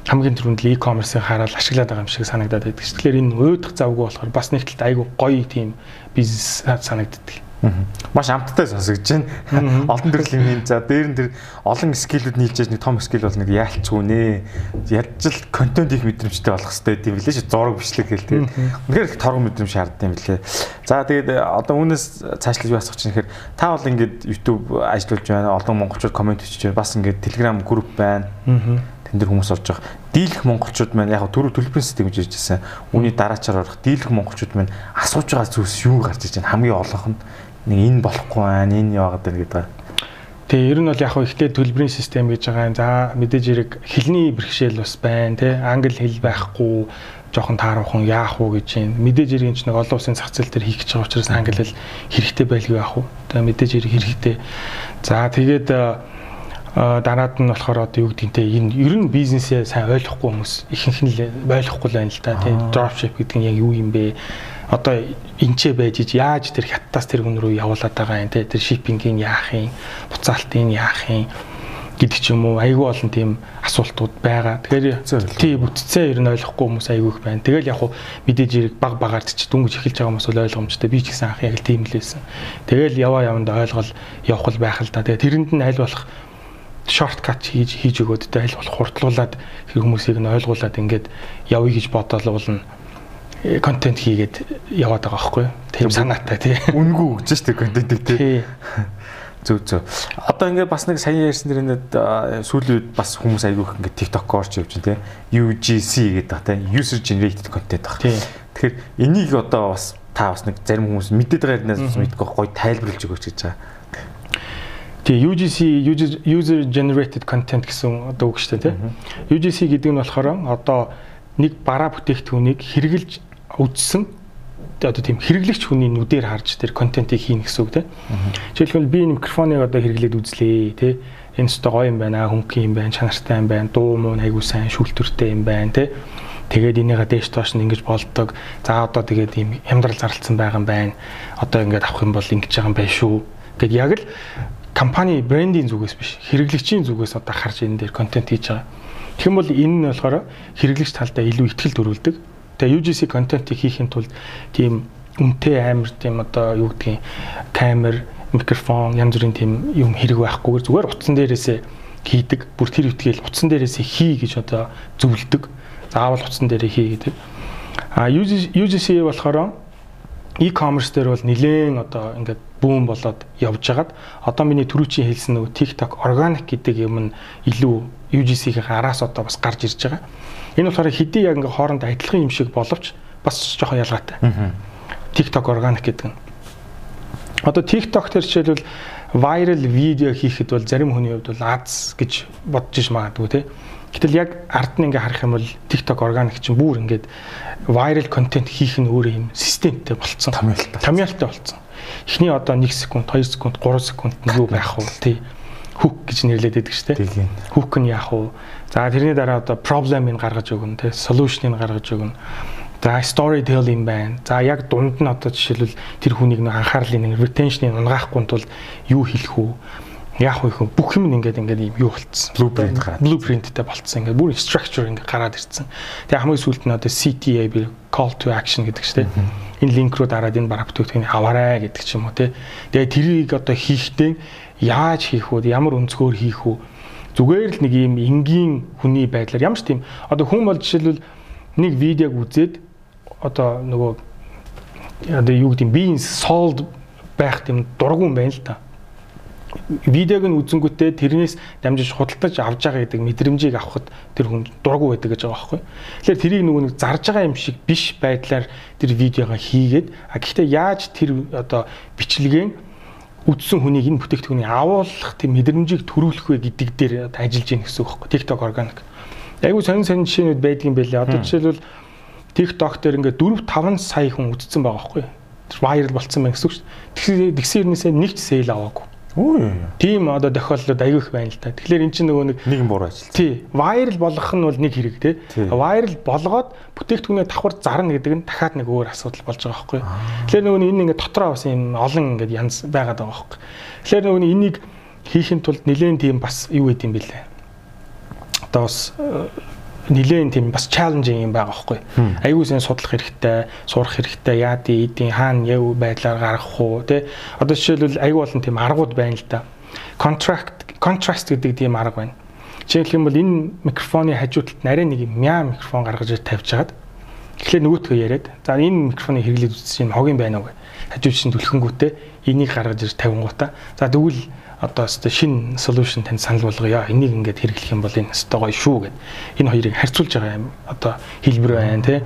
хамгийн түрүүнд л e-commerce-ыг хараад ашиглаад байгаа юм шиг санагдаад байдаг. Тэгэхээр энэ өөдөх завгүй болохоор бас нэг талд айгүй гоё тийм бизнес санагддаг. Маш амттай сонсогдож байна. Олон төрлийн юм. За дээр нь тэр олон скиллүүд нийлж нэг том скилл бол нэг яалцгүй нэ. Ядж л контент их мэдрэмжтэй болох хэрэгтэй тийм билээ шүү. Зураг бичлэг гэл тийм. Үнэхээр их торгон мэдрэмж шаарддаг юм билээ. За тэгээд одоо үүнээс цаашлаж юу асуух чинь гэхээр та бол ингээд YouTube ажиллаж байна. Олон монголчууд комент бичиж байна. Бас ингээд Telegram групп байна. Тэн дээр хүмүүс орж байгаа. Дийлэх монголчууд маань яг түрүү төлбөрийн систем гэж ярьжсэн. Үүний дараачаар орох дийлэх монголчууд маань асууж байгаа зүйлс юу гарч иж байна. Хамгийн олонх нь нэг энэ болохгүй байна, энэ яваад байна гэдэг. Тэгээ ер нь бол яг хөө ихтэй төлбөрийн систем гэж байгаа. За мэдээж хэрэг хэлний бэрхшээл бас байна тий. Англи хэл байхгүй жоохон тааруухан яах уу гэж юм. Мэдээж хэрэг энэ ч нэг олон улсын зах зээл дээр хийх гэж байгаа учраас англи хэл хэрэгтэй байлгүй яах уу. Тэгээ мэдээж хэрэг хэрэгтэй. За тэгээд дараад нь болохоор одоо юу гэдэг нь те энэ ер нь бизнесээ сайн ойлгохгүй хүмүүс ихэнх нь ойлгохгүй л байна л да тийм dropship гэдэг нь яг юу юм бэ одоо энчээ байж иж яаж тэр хятадаас тэр хүн рүү явуулаад байгаа юм те тэр шиппингийн яах юм буцаалтын яах юм гэдэг ч юм уу айгүй олон тийм асуултууд байгаа. Тэгэхээр тий бүтцээ ер нь ойлгохгүй хүмүүс айгүй их байна. Тэгэл яг хуу мэдээж хэрэг баг багаар ч дүнгиж эхэлж байгаа хүмүүс бол ойлгомжтой. Би ч гэсэн анх яг л тийм л байсан. Тэгэл яваа яванд ойлгол явах л байх л да. Тэгээ тэрэнд нь аль болох шорткат хийж хийж өгөөд тэ аль болох хурдлуулад хүмүүсийг нь ойлгуулад ингээд явъя гэж бодоол уулна контент хийгээд яваад байгаа байхгүй? Тийм санаатай тий. Үнгүү өгч штэ контентийг тий. Зөв зөв. Одоо ингээд бас нэг сая ярьсан дэр ингээд сүүлийн үед бас хүмүүс айгүйх ингээд TikTok-оор ч явж байна тий. UGC гэдэг та тий. User generated content баг. Тэгэхээр энийг одоо бас та бас нэг зарим хүмүүс мэдээд байгаа юмнаас мэдгүй гоё тайлбарлаж өгөөч гэж байгаа. Тэгээ UGC user generated content гэсэн одоо үг шүү дээ тий. UGC гэдэг нь болохоор одоо нэг бараа бүтээгдэхүүнийг хэрэгжилж үдсэн одоо тийм хэрэглэгч хүний нүдээр харж тэр контентийг хийнэ гэсэн үг тийм. Жишээлбэл би микрофоныг одоо хэрэглээд үзлээ тий. Энэ ч гоё юм байна, хөнгөн юм байна, чанартай юм байна, дуу муу айгуу сайн шүүлтүртэй юм байна тий. Тэгээд энийгээ дээш доош нь ингэж болдог. За одоо тэгээд ийм хямдрал зарлцсан байгаа юм байна. Одоо ингэж авах юм бол ингэж байгаа юм байна шүү. Гэт яг л компани брендинг зүгээс биш, хэрэглэгчийн зүгээс одоо харж энэ дээр контент хийж байгаа. Тэгэх юм бол энэ нь болохоор хэрэглэгч талдаа илүү ихтгэл төрүүлдэг Тэгээ UGC контентыг хийхин тулд тийм үнэтэй амар тийм одоо юу гэдгийг камер, микрофон, янз бүрийн тийм юм хэрэг байхгүйгээр зүгээр утсан дээрээсээ хийдэг. Бүр тэр үтгэл утсан дээрээсээ хий гэж одоо зөвлөдөг. Заавал утсан дээрээ хий гэдэг. А UGC болохоор e-commerce дээр бол нэлээд одоо ингээд бүүн болоод явж хагаад одоо миний түрүүчийн хэлсэн нөгөө TikTok organic гэдэг юм нь илүү UGC-ийн араас одоо бас гарч ирж байгаа. Энэ болохоор хэдий яг ингээ хооронд адилхан юм шиг боловч бас жоохон ялгаатай. TikTok organic гэдэг нь. Одоо TikTok тэр жишээлбэл viral видео хийхэд бол зарим хүний хувьд бол аз гэж бодож иж магадгүй тий. Гэтэл яг ард нь ингээ харах юм бол TikTok organic чинь бүр ингээд viral content хийх нь өөрөө юм системтэй болцсон. Томьёолтой. Томьёолтой болцсон. Эхний одоо 1 секунд, 2 секунд, 3 секунд нь юу байх вэ тий хүүк гэж нэрлээд байдаг шүү дээ. Хүүк нь яах вэ? За тэрний дараа одоо проблемыг гаргаж өгнө, тэ solution-ыг гаргаж өгнө. За storytelling байна. За яг дунд нь одоо жишээлбэл тэр хүнийг нэг анхаарлын нэг retention-ыг унгаахгүй тулд юу хэлэх үү? Яах вэ хөө бүх юм ингээд ингээд юм юу болцсон. Blueprint гараад. Blueprintтэй болцсон. Ингээд бүр structure ингээд гараад ирсэн. Тэгээ хамгийн сүүлд нь одоо CTA би call to action гэдэг чинь энэ линк руу дараад энэ бараа бүтээгдэхүүнийг аваарай гэдэг ч юм уу те. Тэгээ тэрийг одоо хийхдээ яаж хийх вэ? Ямар өнцгөр хийх вэ? Зүгээр л нэг юм энгийн хүний байдлаар ямар ч тийм одоо хүн бол жишээлбэл нэг видеог үзээд одоо нөгөө одоо юу гэдэг бизнес солд байх тийм дургуун байна л та. Видеог нь үзэнгүүтээ тэрнээс дамжиж худалдаж авж байгаа гэдэг мэдрэмжийг авахд тэр хүн дургу байдаг гэж байгаа байхгүй. Тэгэхээр тэрийг нөгөө нэг зарж байгаа юм шиг биш байдлаар тэр видеогоо хийгээд а гэхдээ яаж тэр одоо бичлэгийн үдсэн хүнийг энэ бүтээгдэхүүнийг агуулах тийм мэдрэмжийг төрүүлэх вэ гэдэг дээр ажиллаж гин гэсэн үг байхгүй TikTok organic. Айгу сонин сонин жишээнүүд байдгийн байлээ. Одоо жишээлбэл TikTok дээр ингээд 4 5 сая хүн үзсэн байгаа байхгүй. Тэр viral болцсон байна гэсэн үг шүү дээ. Тэгсэн тэрнээсээ нэг ч сейл аваагүй. Өө. Тийм одоо тохиолдлууд аягүй их байна л да. Тэгэхээр эн чинь нөгөө нэг Нэгэн буруу ажил. тий вайрал болгох нь бол нэг хэрэг тий. Вайрал болгоод бүтээгдэхүүнээ давхар зарна гэдэг нь дахиад нэг өөр асуудал болж байгаа байхгүй. Тэгэхээр нөгөө энэ ингээд дотроо бас юм олон ингээд янз байгаад байгаа байхгүй. Тэгэхээр нөгөө энийг хийхин тулд нэлээд тийм бас юу гэдэм бэлээ. Одоо бас э, нилээн тийм бас чаленжинг юм байгаа байхгүй. Аягүй сэн судлах хэрэгтэй, сурах хэрэгтэй, яад ийдийн хаана яв байдлаар гаргах уу тий. Одоо жишээлбэл аягүй болон тийм аргууд байна л да. Contract contrast гэдэг тийм арга байна. Жишээлх юм бол энэ микрофоны хажуу талд нарийн нэг мяа микрофон гаргаж тавьж хагаад тэгэхээр нөгөөтгөө яриад за энэ микрофоны хэрэглээд үзсэн юм хогийн байна уу гэж хажуу чинь түлхэнгүүтээ энийг гаргаж ирж тавингуудаа за тэгвэл одоо өстө шин solution тань санал болгоё. Энийг ингээд хэрэглэх юм бол энэ өстө гоё шүү гэд. Энэ хоёрыг харьцуулж байгаа юм одоо хэлбэр байна тий.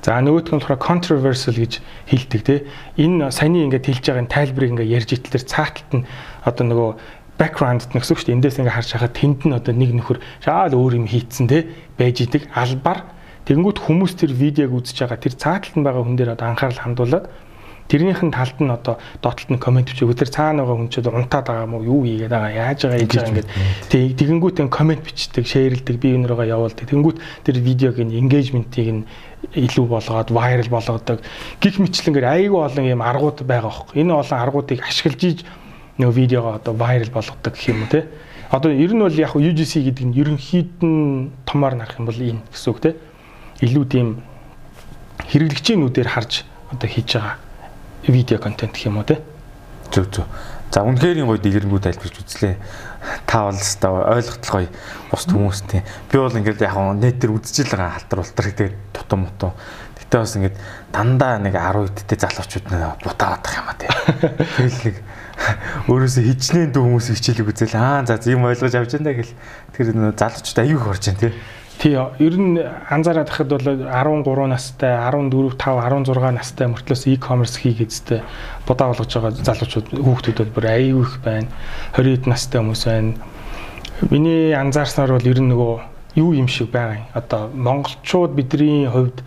За нөгөөх нь болохоор controversial гэж хэлдэг тий. Энэ саяны ингээд хэлж байгаа тайлбарыг ингээд ярьж итэл цааталт нь одоо нөгөө background нэгсэг шүү дээ. Эндээс ингээд харж хахад тэнд нь одоо нэг нөхөр шаал өөр юм хийцэн тий байж идэг албаар тэгэнгүүт хүмүүс тэр видеог үзэж байгаа тэр цааталт нь байгаа хүн дээр одоо анхаарал хандуулад Тэрнийх нь талд нь одоо доотлолт нь комент бичиг өдөр цаана байгаа хүн ч одоо унтаад байгаа уу? Юу хийгээд байгаа? Яаж байгаа? Хийж байгаа? Ингээд тэг тэгэнгүүт нь комент бичдэг шеэрлдэг би өнөрөөгөө явуулдаг. Тэгэнгүүт тэр видеог нь engagement-ийг нь илүү болгоод viral болгодог. Гих мэтлэнгээр айгүй олон юм аргууд байгаа хөх. Энэ олон аргуудыг ашиглаж иж нөгөө видеогоо одоо viral болгодог гэх юм уу те одоо ер нь бол яг UGC гэдэг нь ерөнхийд нь томоор нарах юм бол энэ гэсэн үг те илүү тийм хэрэглэгчийн нүдээр харж одоо хийж байгаа видео контент гэх юм уу те. Зөв зөв. За үнэхээр гоё дэлгэрэнгүй тайлбарч үзлээ. Та бол өстой ойлголтол гоё бус хүмүүстэй. Би бол ингээд яг нэт дээр үзчихэл байгаа халтар ултар гэдэг тутам мутуу. Гэтэ бас ингээд дандаа нэг 10 идтэй залуучууд нэ бутаагаад байгаа юм а тий. Тэгэл нэг өөрөөсөө хичнээн дүү хүмүүс хичээлэг үзэл аа за юм ойлгож авч байна гэл тэр залуучууд аюух орж байна тий. Тий, ер нь анзаараад хахад бол 13 настай, 14, 5, 16 настай мөртлөөс e-commerce хийх эзтэй будаа болгож байгаа залуучууд хүүхдүүд бол бүр аюу их байна. 20 настай хүмүүс байна. Миний анзаарснаар бол ер нь нөгөө юу юм шиг байгаа юм. Одоо монголчууд бидний хувьд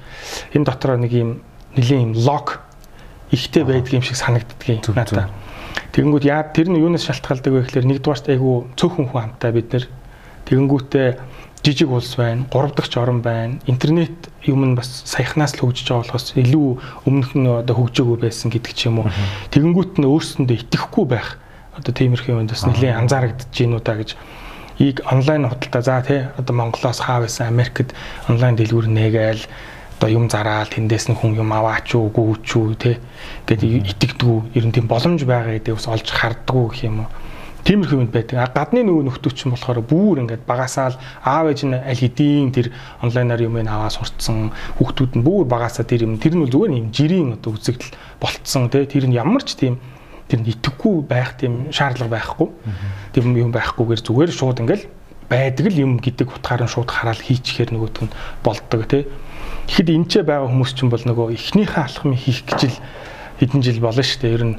энэ дотроо нэг юм нэлийн юм лог ихтэй байдаг юм шиг санагддгийг надад. Тэгэнгүүт яа тэр нь юунаас шалтгаалдаг вэ гэхээр нэгдүгээрт айгүй цөөхөн хүн хамтаа бид нэр тэгэнгүүтээ жижиг улс байна, гурав дахь орн байна. Интернет юм нь бас саяхнаас л хөгжиж байгаа болохоос илүү өмнөх нь одоо хөгжөөгүй байсан гэдэг ч юм уу. Тэгэнгүүт нь өөрсөндөө итгэхгүй байх. Одоо тиймэрхүү юмд бас нэлээд анзаарэгдэж гинүү та гэж ийг онлайн худалдаа за тий одоо Монголоос хаа байсан Америкт онлайн дэлгүүр нээгээл одоо юм зараал тэндээс нь хүн юм аваач уу гүүч үү тий гэдэг итгэдэггүй ер нь тийм боломж байгаа гэдэг бас олж хардггүй гэх юм уу Тиймэрхүү юмд байдаг. Гадны нөгөө нөхдөөч нь болохоор бүр ингээд багасаа л аав ээж нь аль хэдийн тэр онлайнаар юм аваа сурцсан хүүхдүүд нь бүр багасаа тэр юм тэр нь зүгээр юм жирийн одоо үзэгдэл болцсон тий тэр нь ямар ч тийм тэр нь итгэхгүй байх тийм шаардлага байхгүй. Тэр юм байхгүйгээр зүгээр шууд ингээд байдаг л юм гэдэг утгаар нь шууд хараад хийчихээр нөгөөт нь болдог тий. Тэгэхэд энэчээ байгаа хүмүүс чинь бол нөгөө эхнийхээ алхмыг хийх гэж л хэдэн жил болно шүү дээ. Ер нь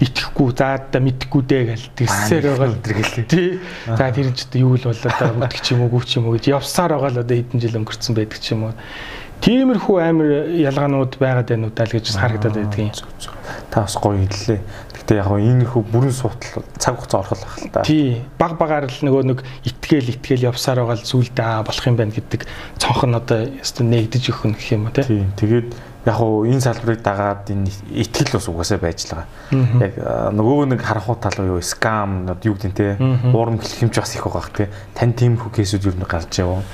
итгэхгүй заадаа мэдхгүй дээ гэл тэгсээр байгаа л гэлээ. Тий. За тэр нь ч одоо юу л болоо да мэдчих ч юм уу гүч юм уу гэж явсаар байгаа л одоо хэдэн жил өнгөрцөн байдаг ч юм уу. Тиймэрхүү амар ялгаанууд байгаад байна уу даа л гэж харагдаад байдгийн. Та бас гоё хэллээ. Гэтэ яг энэ хүү бүрэн суутал цаг хугацаа орхол байх л та. Тий. Баг багаар л нөгөө нэг итгэл итгэл явсаар байгаа л зүйлдээ аа болох юм байна гэдэг цонх нь одоо өстө нэгдэж өгөх гэх юм уу тий. Тэгээд яг уу энэ салбарыг дагаад энэ итгэл бас угаасаа байж байгаа. Яг нөгөө нэг харахуу тал юу скам юу гэдэг те уурам хэлхэмж бас их байгаа те. Тань тиймэрхүү кейсүүд юу нэг гарч яваа.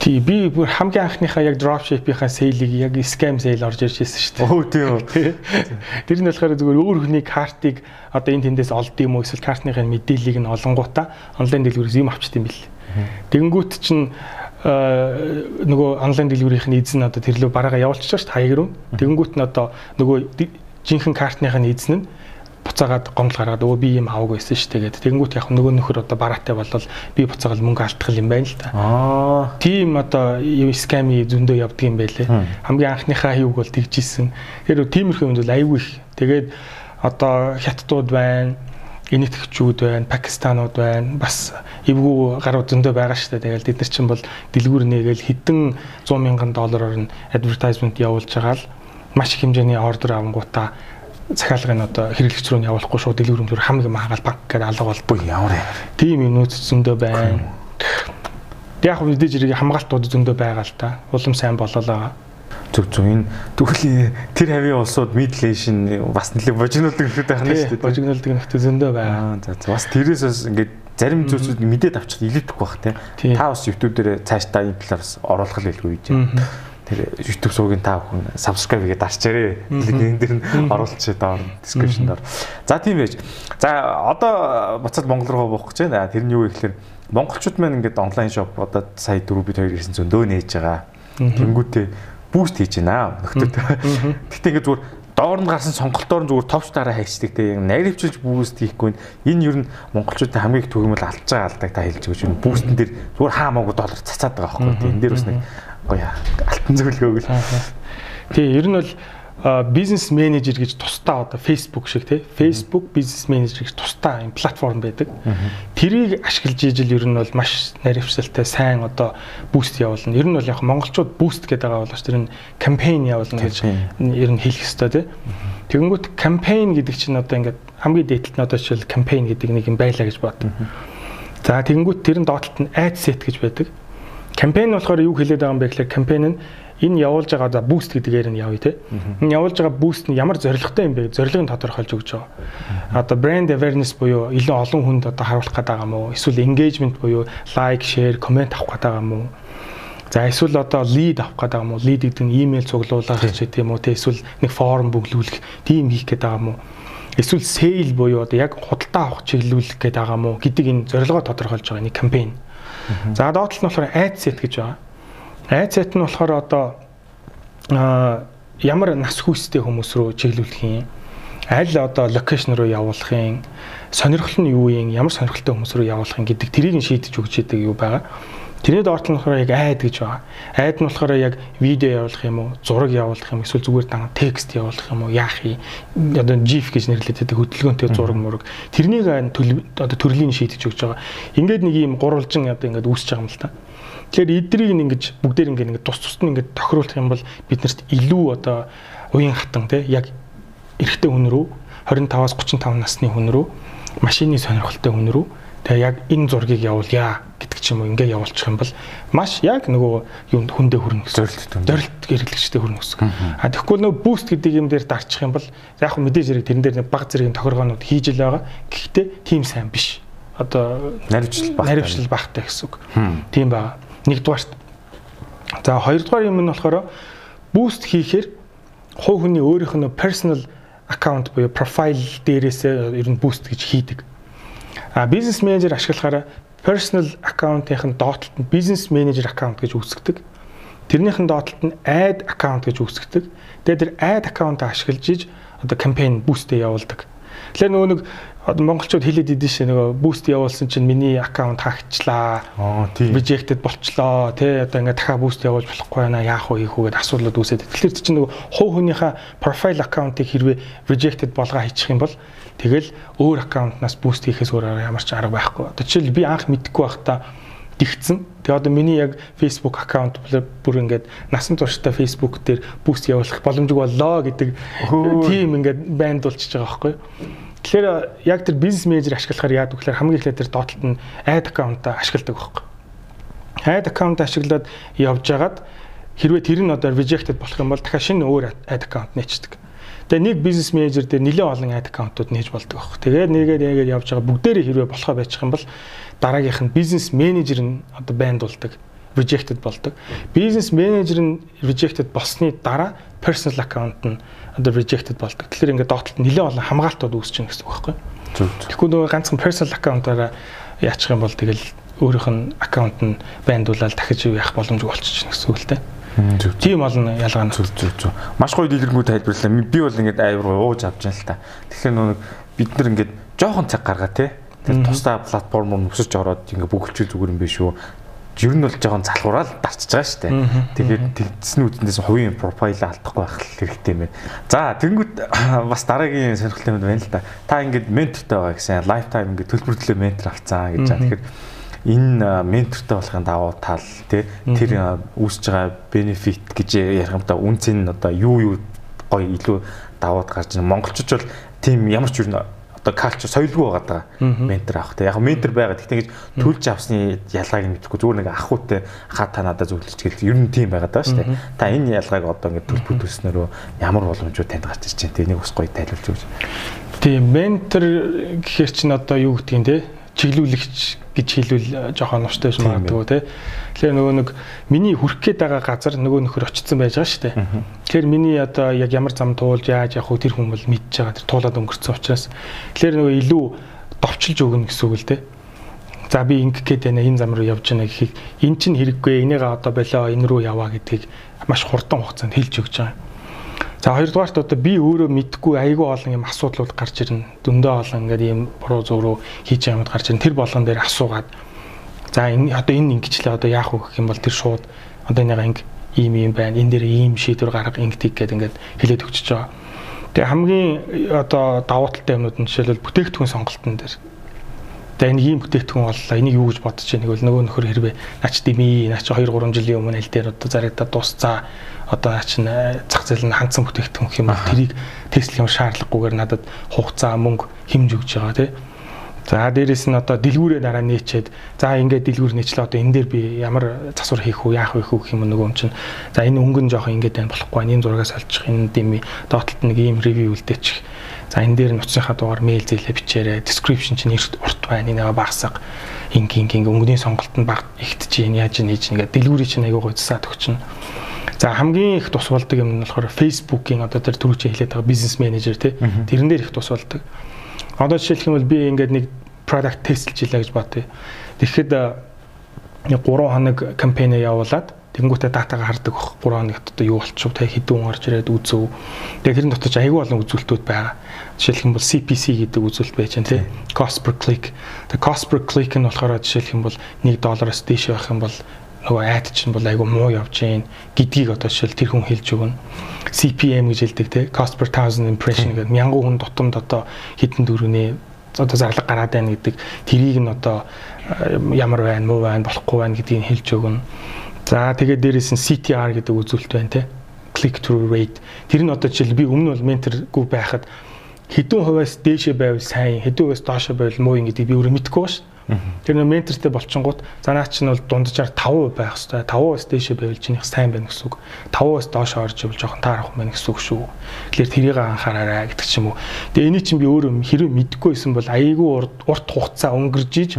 Тий би бүр хамгийн анхныхаа яг dropship-ийнхаа сейлийг яг scam sale орж ирж байсан шүү дээ. Өө тийм. Тэр нь болохоор зүгээр өөр хүний картыг одоо энэ тэндээс олд юм уу эсвэл картныхын мэдээллийг нь олонгуудаа онлайн дэлгүүрээс юм авчт юм бэл. Тэгэнгүүт чинь нөгөө онлайн дэлгүүрийн эзэн одоо тэр лөө бараагаа явуулчихсан шүү дээ хаяг руу. Тэгэнгүүт нь одоо нөгөө жинхэнэ картныхын эзэн нь буцаагаад гомдол гаргаад өө би юм аваагүй байсан шүү дээ гэдэг. Тэгэнгүүт яг нөгөө нөхөр одоо бараатай болол би буцаагаад мөнгө алдах юм байна л та. Аа. Тийм одоо сками зөндөө явдаг юм байлээ. Хамгийн анхныхаа хийг бол тэгжсэн. Тэр тиймэрхүү юм бол айгүй их. Тэгээд одоо хятадууд байна энэтхчүүд байна, Пакистанууд байна. Бас эвгүй гарууд зөндөө байгаа шүү дээ. Тэгэл бид нар чинь бол дэлгүүр нээгээл хэдэн 100 мянган доллараар нь advertisement явуулж байгаа л маш их хэмжээний ордер авангуудаа захиалгын одоо хэрэглэгч рүү нь явуулахгүй шууд дэлгүүр рүү хамгийн магаал банк гэдэг алга болбоо ямар юм. тийм юмнууд зөндөө байна. Яг хөө мэдээж хэрэг хамгаалтууд зөндөө байгаа л та. Улам сайн болол байгаа. Зүг зүг энэ тэгвэл тэр хавийн улсууд мидлэшн бас нэлээд божигнуулдаг нөхөд байх нь шүү дээ. Божигнуулдаг нөхөд зөндөө байгаа. За за бас тэрээс бас ингээд зарим зүйлсүүд мэдээд авчих илүүдэхгүй бах те. Та бас YouTube дээр цааш та энэ талаас оруулах л хэлгүй гэж байна тэр YouTube суугийн та бүхэн subscribe хийгээд дарчаарэ. Линк дээр нь оруулчих доор description дээр. За тийм байж. За одоо буцаад Монгол руу буух гэж байна. Тэр нь юу гэхээр монголчууд маань ингээд онлайн шоп одоо сая дөрөв бид хоёр ирсэн зөндөө нээж байгаа. Тэнгүүтээ буст хийж байна. Нөхдөд. Гэтэ ингээд зүгээр доор нь гарсан сонголтоор нь зүгээр товч дараа хайчдаг те наривчилж бүүст хийхгүй энэ ер нь монголчуудын хамгийн их төгөөмөл алдж байгаа алдаг та хэлж өгч байна бүүстэн дээр зүгээр хаамаагүй доллар цацаад байгаа байхгүй тийм энэ дээр бас нэг гоё алтан зөвлөгөө өгөл. Тэгээ ер нь бол бизнес менежер гэж тусдаа одоо Facebook шиг тий Facebook бизнес менежер гэж тусдаа юм платформ байдаг. Тэрийг ашиглаж ижил ер нь бол маш наривчлалтай сайн одоо буст явуулна. Ер нь бол яг монголчууд буст гэдэг байгаа болооч тэр нь кампайн явуулна гэж ер нь хэлэх ёстой тий. Тэгэнгүүт кампайн гэдэг чинь одоо ингээд хамгийн дээдлэлт нь одоо жишээл кампайн гэдэг нэг юм байлаа гэж бод. За тэгэнгүүт тэр нь доотлолт нь ad set гэж байдаг. Кампайн болохоор юу хэлээд байгаа юм бэ гэхээр кампайн нь энэ явуулж байгаа за буст гэдгээр нь явъя те. Энэ явуулж байгаа буст нь ямар зорилготой юм бэ? Зорилгыг тодорхойлж өгч байгаа. Одоо брэнд awareness буюу илүү олон хүнд одоо харуулах гээд байгаа мó? Эсвэл engagement буюу лайк, share, комент авах гээд байгаа мó? За эсвэл одоо лид авах гээд байгаа мó? Лид гэдэг нь имэйл цуглуулах ч тийм үү те. Эсвэл нэг форм бүглүүлэх, тийм хийх гээд байгаа мó? Эсвэл sale буюу одоо яг худалдаа авах чиглүүлэх гээд байгаа мó гэдэг энэ зорилгоо тодорхойлж байгаа нэг кампайн. За доотлол нь болохоор set гэж байгаа. Set нь болохоор одоо ямар нас хүүстэй хүмүүс рүү чиглүүлэх юм. Аль одоо локейшн руу явуулах юм. Сонирхол нь юу юм? Ямар сонирхолтой хүмүүс рүү явуулах юм гэдэг тэрийг шийдэж өгч яадаг юу байгаа. Тэрний доорт нь болохоор яг айд гэж байгаа. Айд нь болохоор яг видео явуулах юм уу, зураг явуулах юм эсвэл зүгээр дан текст явуулах юм уу, яах юм. Одоо GIF гэж нэрлэдэг хөдөлгөөнтэй зураг мураг. Тэрнийг одоо төрлийн шийдэж өгч байгаа. Ингээд нэг юм гурвалжин одоо ингээд үүсэж байгаа юм л та. Тэгэхээр эдрийг ингэж бүгдээр ингээд ингээд тус тусд нь ингээд тохируулах юм бол биднэрт илүү одоо уян хатан те яг эрэгтэй хүн рүү 25-аас 35 насны хүн рүү машины сонирхолтой хүн рүү тэгээ яг энэ зургийг явуулъя гэдэг ч юм уу ингээ явуулчих юм бол маш яг нөгөө юм хүндээ хүрнэ зорилт зорилт хэрэглэгчтэй хүрнэ гэсэн. А тэгэхгүй нөгөө буст гэдэг юм дээр дарчих юм бол яг хөө мэдээж хэрэг тэрэн дээр баг зэргийн тохиргоонууд хийж л байгаа. Гэхдээ тийм сайн биш. Одоо наривчлал багтай. Наривчлал багтай гэсэн үг. Тийм байгаа. Нэгдүгээрт. За хоёрдугаар юм нь болохоор буст хийхээр хувь хүний өөрийнх нь personal аккаунт буюу профайл дээрээс ер нь буст гэж хийдэг. А бизнес менежер ашиглахаараа personal нь доотлолт нь бизнес менежер аккаунт гэж үүсгдэг. Тэрнийх нь доотлолт нь ad аккаунт гэж үүсгдэг. Тэгээд тэр ad аккаунтаа ашиглаж иж одоо кампайн бүүстээ явуулдаг. Тэгэхээр нөгөө нэг одоо монголчууд хэлээд идэв шээ нөгөө буст явуулсан чинь миний аккаунт хаагчлаа. Аа тийм. Rejected болчлоо. Тэ одоо ингээ дахиад буст явуулж болохгүй байна. Яах вэ хийх үгээд асуудлууд үүсээд. Тэгэхээр чинь нөгөө хувь хүнийхээ профайл аккаунтыг хэрвээ rejected болгоо хийчих юм бол Тэгэл өөр аккаунтнаас буст хийхээс өөр ямар ч арга байхгүй. Одоо жишээл би анх мэдгүй байхдаа тэгцэн. Тэгээ одоо миний яг Facebook аккаунт бүр ингээд насан туршдаа Facebook дээр буст явуулах боломжгүй боллоо гэдэг тийм ингээд банд болчихж байгаа байхгүй. Тэгэхээр яг тэр бизнес менежер ашиглахаар яадаг гэхээр хамгийн эхлээд тэр доотлолт нь ad аккаунтаа ашигладаг байхгүй. Ad аккаунт ашиглаад явж хагаад хэрвээ тэр нь одоо rejected болох юм бол дахиад шинэ өөр ad аккаунт нээчдэг. Тэгээ нэг бизнес менежер дээр нэлээд олон ad аккаунтууд нээж болдог байхгүй. Тэгээд нэгээд нэгээд явж байгаа бүгдээрээ хэрвээ болохоо байчих юм бол дараагийнх нь бизнес менежер нь одоо бандуулдаг rejected болдог. Бизнес менежер нь rejected болсны дараа personal аккаунт нь одоо rejected болдог. Тэгэхээр ингээд доотлолт нэлээд олон хамгаалтууд үүсэж байна гэсэн үг байхгүй. Тэгэхгүй нөгөө ганцхан personal аккаунтаараа яачих юм бол тэгэл өөрийнх нь аккаунт нь бандуулаад дахиж явах боломжгүй болчихно гэсэн үг л дээ. Тийм олон ялгаа нь зүг зүг зүг. Маш гоё дэлгэрэнгүй тайлбарлаа. Би бол ингээд аюур ууж авч байгаа л та. Тэгэхээр нэг бид нар ингээд жоохон цаг гаргаа те. Тэр тусдаа платформ нөсөж ороод ингээд бүгэлчүүл зүгээр юм биш үү? Ер нь бол жоохон залхуураад дарчиж байгаа шүү дээ. Тэгээд тэгдсэний үднээс хувийн профайл алдахгүй байх хэрэгтэй юм байна. За тэгэнгүүт бас дараагийн сонирхолтой юм байна л да. Та ингээд ментортой байгаа гэсэн лайфтайм ингээд төлбөрлөлөө ментор авцсан гэж. Тэгэхээр энэ ментортой болохын давуу тал тий тэр үүсэж байгаа бенефит гэж ярих юм да үнц нь одоо юу юу гоё илүү даваад гарч байна. Монголчууд бол тийм ямар ч юм одоо калчер соёлгүй байгаа даа ментор авах те яг ментор байгаа. Гэхдээ ингэж төлж авсны ялгааг мэдэхгүй зүгээр нэг ахуйтай хаа та надад зөвлөж гэл ер нь тийм байгаа даа дээ та энэ ялгааг одоо ингэ төлбөр төлснөөрөө ямар боломжууд танд гарч ирж байна? Те энийг бас гоё тайлбарж өгч тийм ментор гэхэр чинь одоо юу гэдгийг те чиглүүлэгч гэж хэлвэл жоохон нуштай биш магадгүй тий. Тэгэхээр нөгөө нэг миний хүрх гээд байгаа газар нөгөө нөхөр очсон байж байгаа шүү дээ. Тэгэхээр миний одоо яг ямар зам туулж яаж явах вэ тэр хүн бол мэдж байгаа тэр туулаад өнгөрцөн учраас тэгэхээр нөгөө илүү довчилж өгнө гэсэн үг л дээ. За би ингэх гээд байна энэ зам руу явж байна гэхийг эн чинь хэрэггүй энийгээ одоо болоо энэ рүү яваа гэдгийг маш хурдан хугацаанд хэлж өгч байгаа. За хоёрдугаарт одоо би өөрөө мэдгүй айгүй олон юм асуудлууд гарч ирнэ. Дүндээ олон ингээд ийм буруу зүг рүү хийж ямад гарч ирнэ. Тэр болгон дээр асуугаад за энэ одоо энэ ингэчлээ одоо яах вэ гэх юм бол тэр шууд одоо энийг инг ийм ийм байна. Энэ дээр ийм шийдвэр гарга ингэдэг гэдэг ингээд хэлээд өгчөж байгаа. Тэгээ хамгийн одоо давуу талтай юмнууд нь жишээлбэл бүтээгдэхүүн сонголтын дээр За энэ ийм бүтээгдэхүүн боллоо. Энийг юу гэж бодож байна гэвэл нөгөө нөхөр хэрвээ наач дими, наач 2 3 жилийн өмнө аль дээр одоо зарагдаад дуусцаа одоо наач зах зээл нь хандсан бүтээгдэхүүн юм бол тэрийг тестлэх юм шаардлагагүйгээр надад хугацаа мөнгө хэмж өгч байгаа тий. За дээрэс нь одоо дэлгүүрээ дараа нээчээд за ингээд дэлгүүр нээчлээ одоо энэ дээр би ямар засвар хийх үү яах вэ гэх юм нөгөө юм чинь за энэ өнгөн жоох ингээд байна болохгүй энэ зурагаас олчих энэ дими доотлолт нэг ийм ревю үлдээчих За энэ дээр нуцсынхаа дугаар мэйл зээлээ бичээрэй. Description чинь эрт урт байна. Энэ багсаг инг инг инг өнгөний сонголт нь баг ихтэж яаж нээж нэгэ дэлгүүрийн чинь аягүй гоцсаад өгчнө. За хамгийн их тус болдог юм нь болохоор Facebook-ийн одоо тэр түрүүчийн хэлээд байгаа бизнес менежер тий. Тэрэн дээр их тус болдог. Одоо жишээлх юм бол би ингээд нэг product тестэлж илаа гэж бодъё. Тэгэхэд 3 хоног кампань явуулаад Тэнгүүтээ датагаа хардаг бох 3 хоногт одоо юу болчих вэ? Хэдэн хүн орж ирээд үзв. Тэгээ тэрэн дотор ч аягүй олон үзүүлэлтүүд байгаа. Жишээлх юм бол CPC гэдэг үзүүлэлт байж байна тий. Cost per click. Тэгээ cost per click нь болохоор жишээлх юм бол 1 доллараас дээш байх юм бол нөгөө айд чинь бол айгүй муу явж гин гэдгийг одоо жишээл тэр хүн хэлж өгнө. CPM гэж хэлдэг те cost per thousand impression гэдэг мянган хүн тутамд одоо хэдэн төгрөний одоо зарлага гараад байна гэдэг тэрийг нь одоо ямар байна муу байна болохгүй байна гэдгийг хэлж өгнө. За тэгээд дээрээс нь CTR гэдэг үзүүлэлт байна те. Click through rate. Тэр нь одоо жишээл би өмнө бол менторгүй байхад хэдэн хувиас дээшээ байвал сайн, хэдэн хувиас доошоо байвал муу юм гэдгийг би өөрөө мэдэхгүй ба шүү. Тэр нөө ментортэй болчингууд за наа чинь бол дунджаар 5% байх хэрэгтэй. 5%-аас дээшээ байвал чинийх сайн байна гэсэн үг. 5%-аас доошоо орж ивэл жоохон таарах юм байна гэсэн үг шүү. Тэгэхээр тэрийг анхаараарай гэдэг ч юм уу. Тэгээ эний чинь би өөрөө хэрэг мэдэхгүйсэн бол айгүй урт хугацаа өнгөрж иж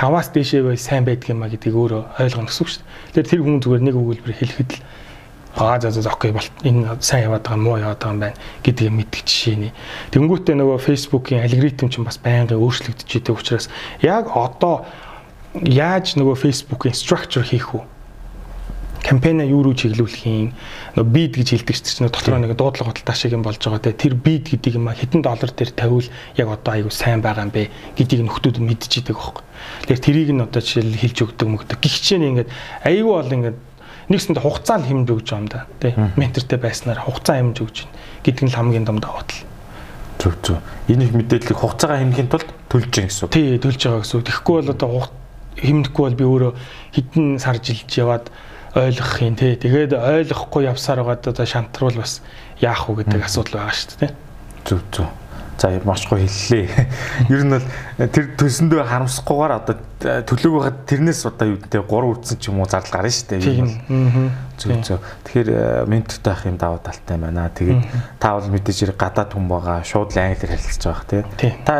таваас дээшээ бай сайн а гэдгийг өөрөө ойлгоно гэсэн үг шүү. Тэгэхээр тэр хүн зүгээр нэг өгүүлбэр хэлэхэд л аа за за окей бол энэ сайн яваад байгаа муу яваад байгаа юм байна гэдгийг мэддэг жишээний. Тэнгүүтээ нөгөө Facebook-ийн алгоритм чинь бас байнгын өөрчлөгдөж идэг учраас яг одоо яаж нөгөө Facebook-ийн structure хийх үү? кампайна юу руу чиглүүлэх юм нөө бид гэж хэлдэг чинь дотор нэг дуудлага хөдөлთა шиг юм болж байгаа те тэр бид гэдэг юм а хэдэн доллар дээр тавиул яг одоо айгу сайн байгаа юм бэ гэдгийг нөхдүүд мэдчихэдэг байхгүй. Тэгэхээр тэрийг нь одоо жишээл хэлж өгдөг мөгдөг. Гихчээ ингээд айгу бол ингээд нэгсэнд хугацаа л хэмж өгч байгаа юм да. Тэ ментортэй байснаар хугацаа хэмж өгч байна гэдэг нь хамгийн том давуу тал. Зөв зөв. Энэ их мэдээллийг хугацаагаа хэмнэхийн тулд төлж байгаа гэсэн үг. Тий, төлж байгаа гэсэн үг. Тэгэхгүй бол одоо хэмнэхгүй бол би өөрөө хэдэн сар жилж яваад ойлгох юм тий. Тэгээд ойлгохгүй явсаар байгаад одоо шантруул бас яах вэ гэдэг асуудал байгаа шүү дээ. Зөв зөв. За гоё хэллээ. Ер нь бол тэр төсөндөө харамсахгүйгээр одоо төлөөг байхад тэрнээс одоо юу гэдэг 3 үрдсэн ч юм уу зардал гарна шүү дээ. Тийм. Зөв зөв. Тэгэхээр ментортай ах юм даваа талтай байна. Тэгээд та бол мэдээж хэрэг гадаад хүн байгаа. Шууд л англиар харилцаж байгаа тий. Та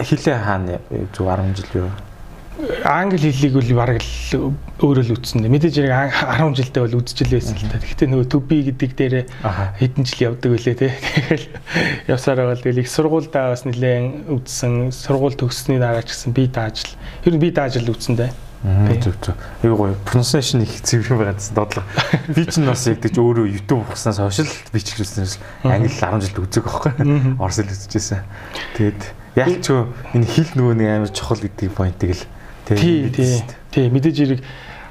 хилээ хаана зөв 10 жил юу? Англи хэллийг бол бараг л өөрөө л үтсэн. Мэдээж яг 10 жилдээ бол үдчихэл байсан л та. Гэхдээ нөгөө to be гэдэг дээр хэдэн жил явдаг үлээ те. Тэгэл явсаар байгаа л тэгэл их сургуульдаа бас нэлээд үдсэн. Сургууль төгссөний дараа ч гэсэн би даажл. Ер нь би даажл үтсэн дээ. Зөв зөв. Аюу гоё. Pronunciation их юм байгаа гэсэн додлоо. Би ч бас яг гэж өөрөө YouTube ухснаас хойш л би ч хэлснээс англи 10 жил үзэг байхгүй. Орос хэл үзчихсэн. Тэгээд яг ч энэ хэл нөгөө нэг амар чухал гэдэг поинтыг л Тий, тий. Тий, мэдээж хэрэг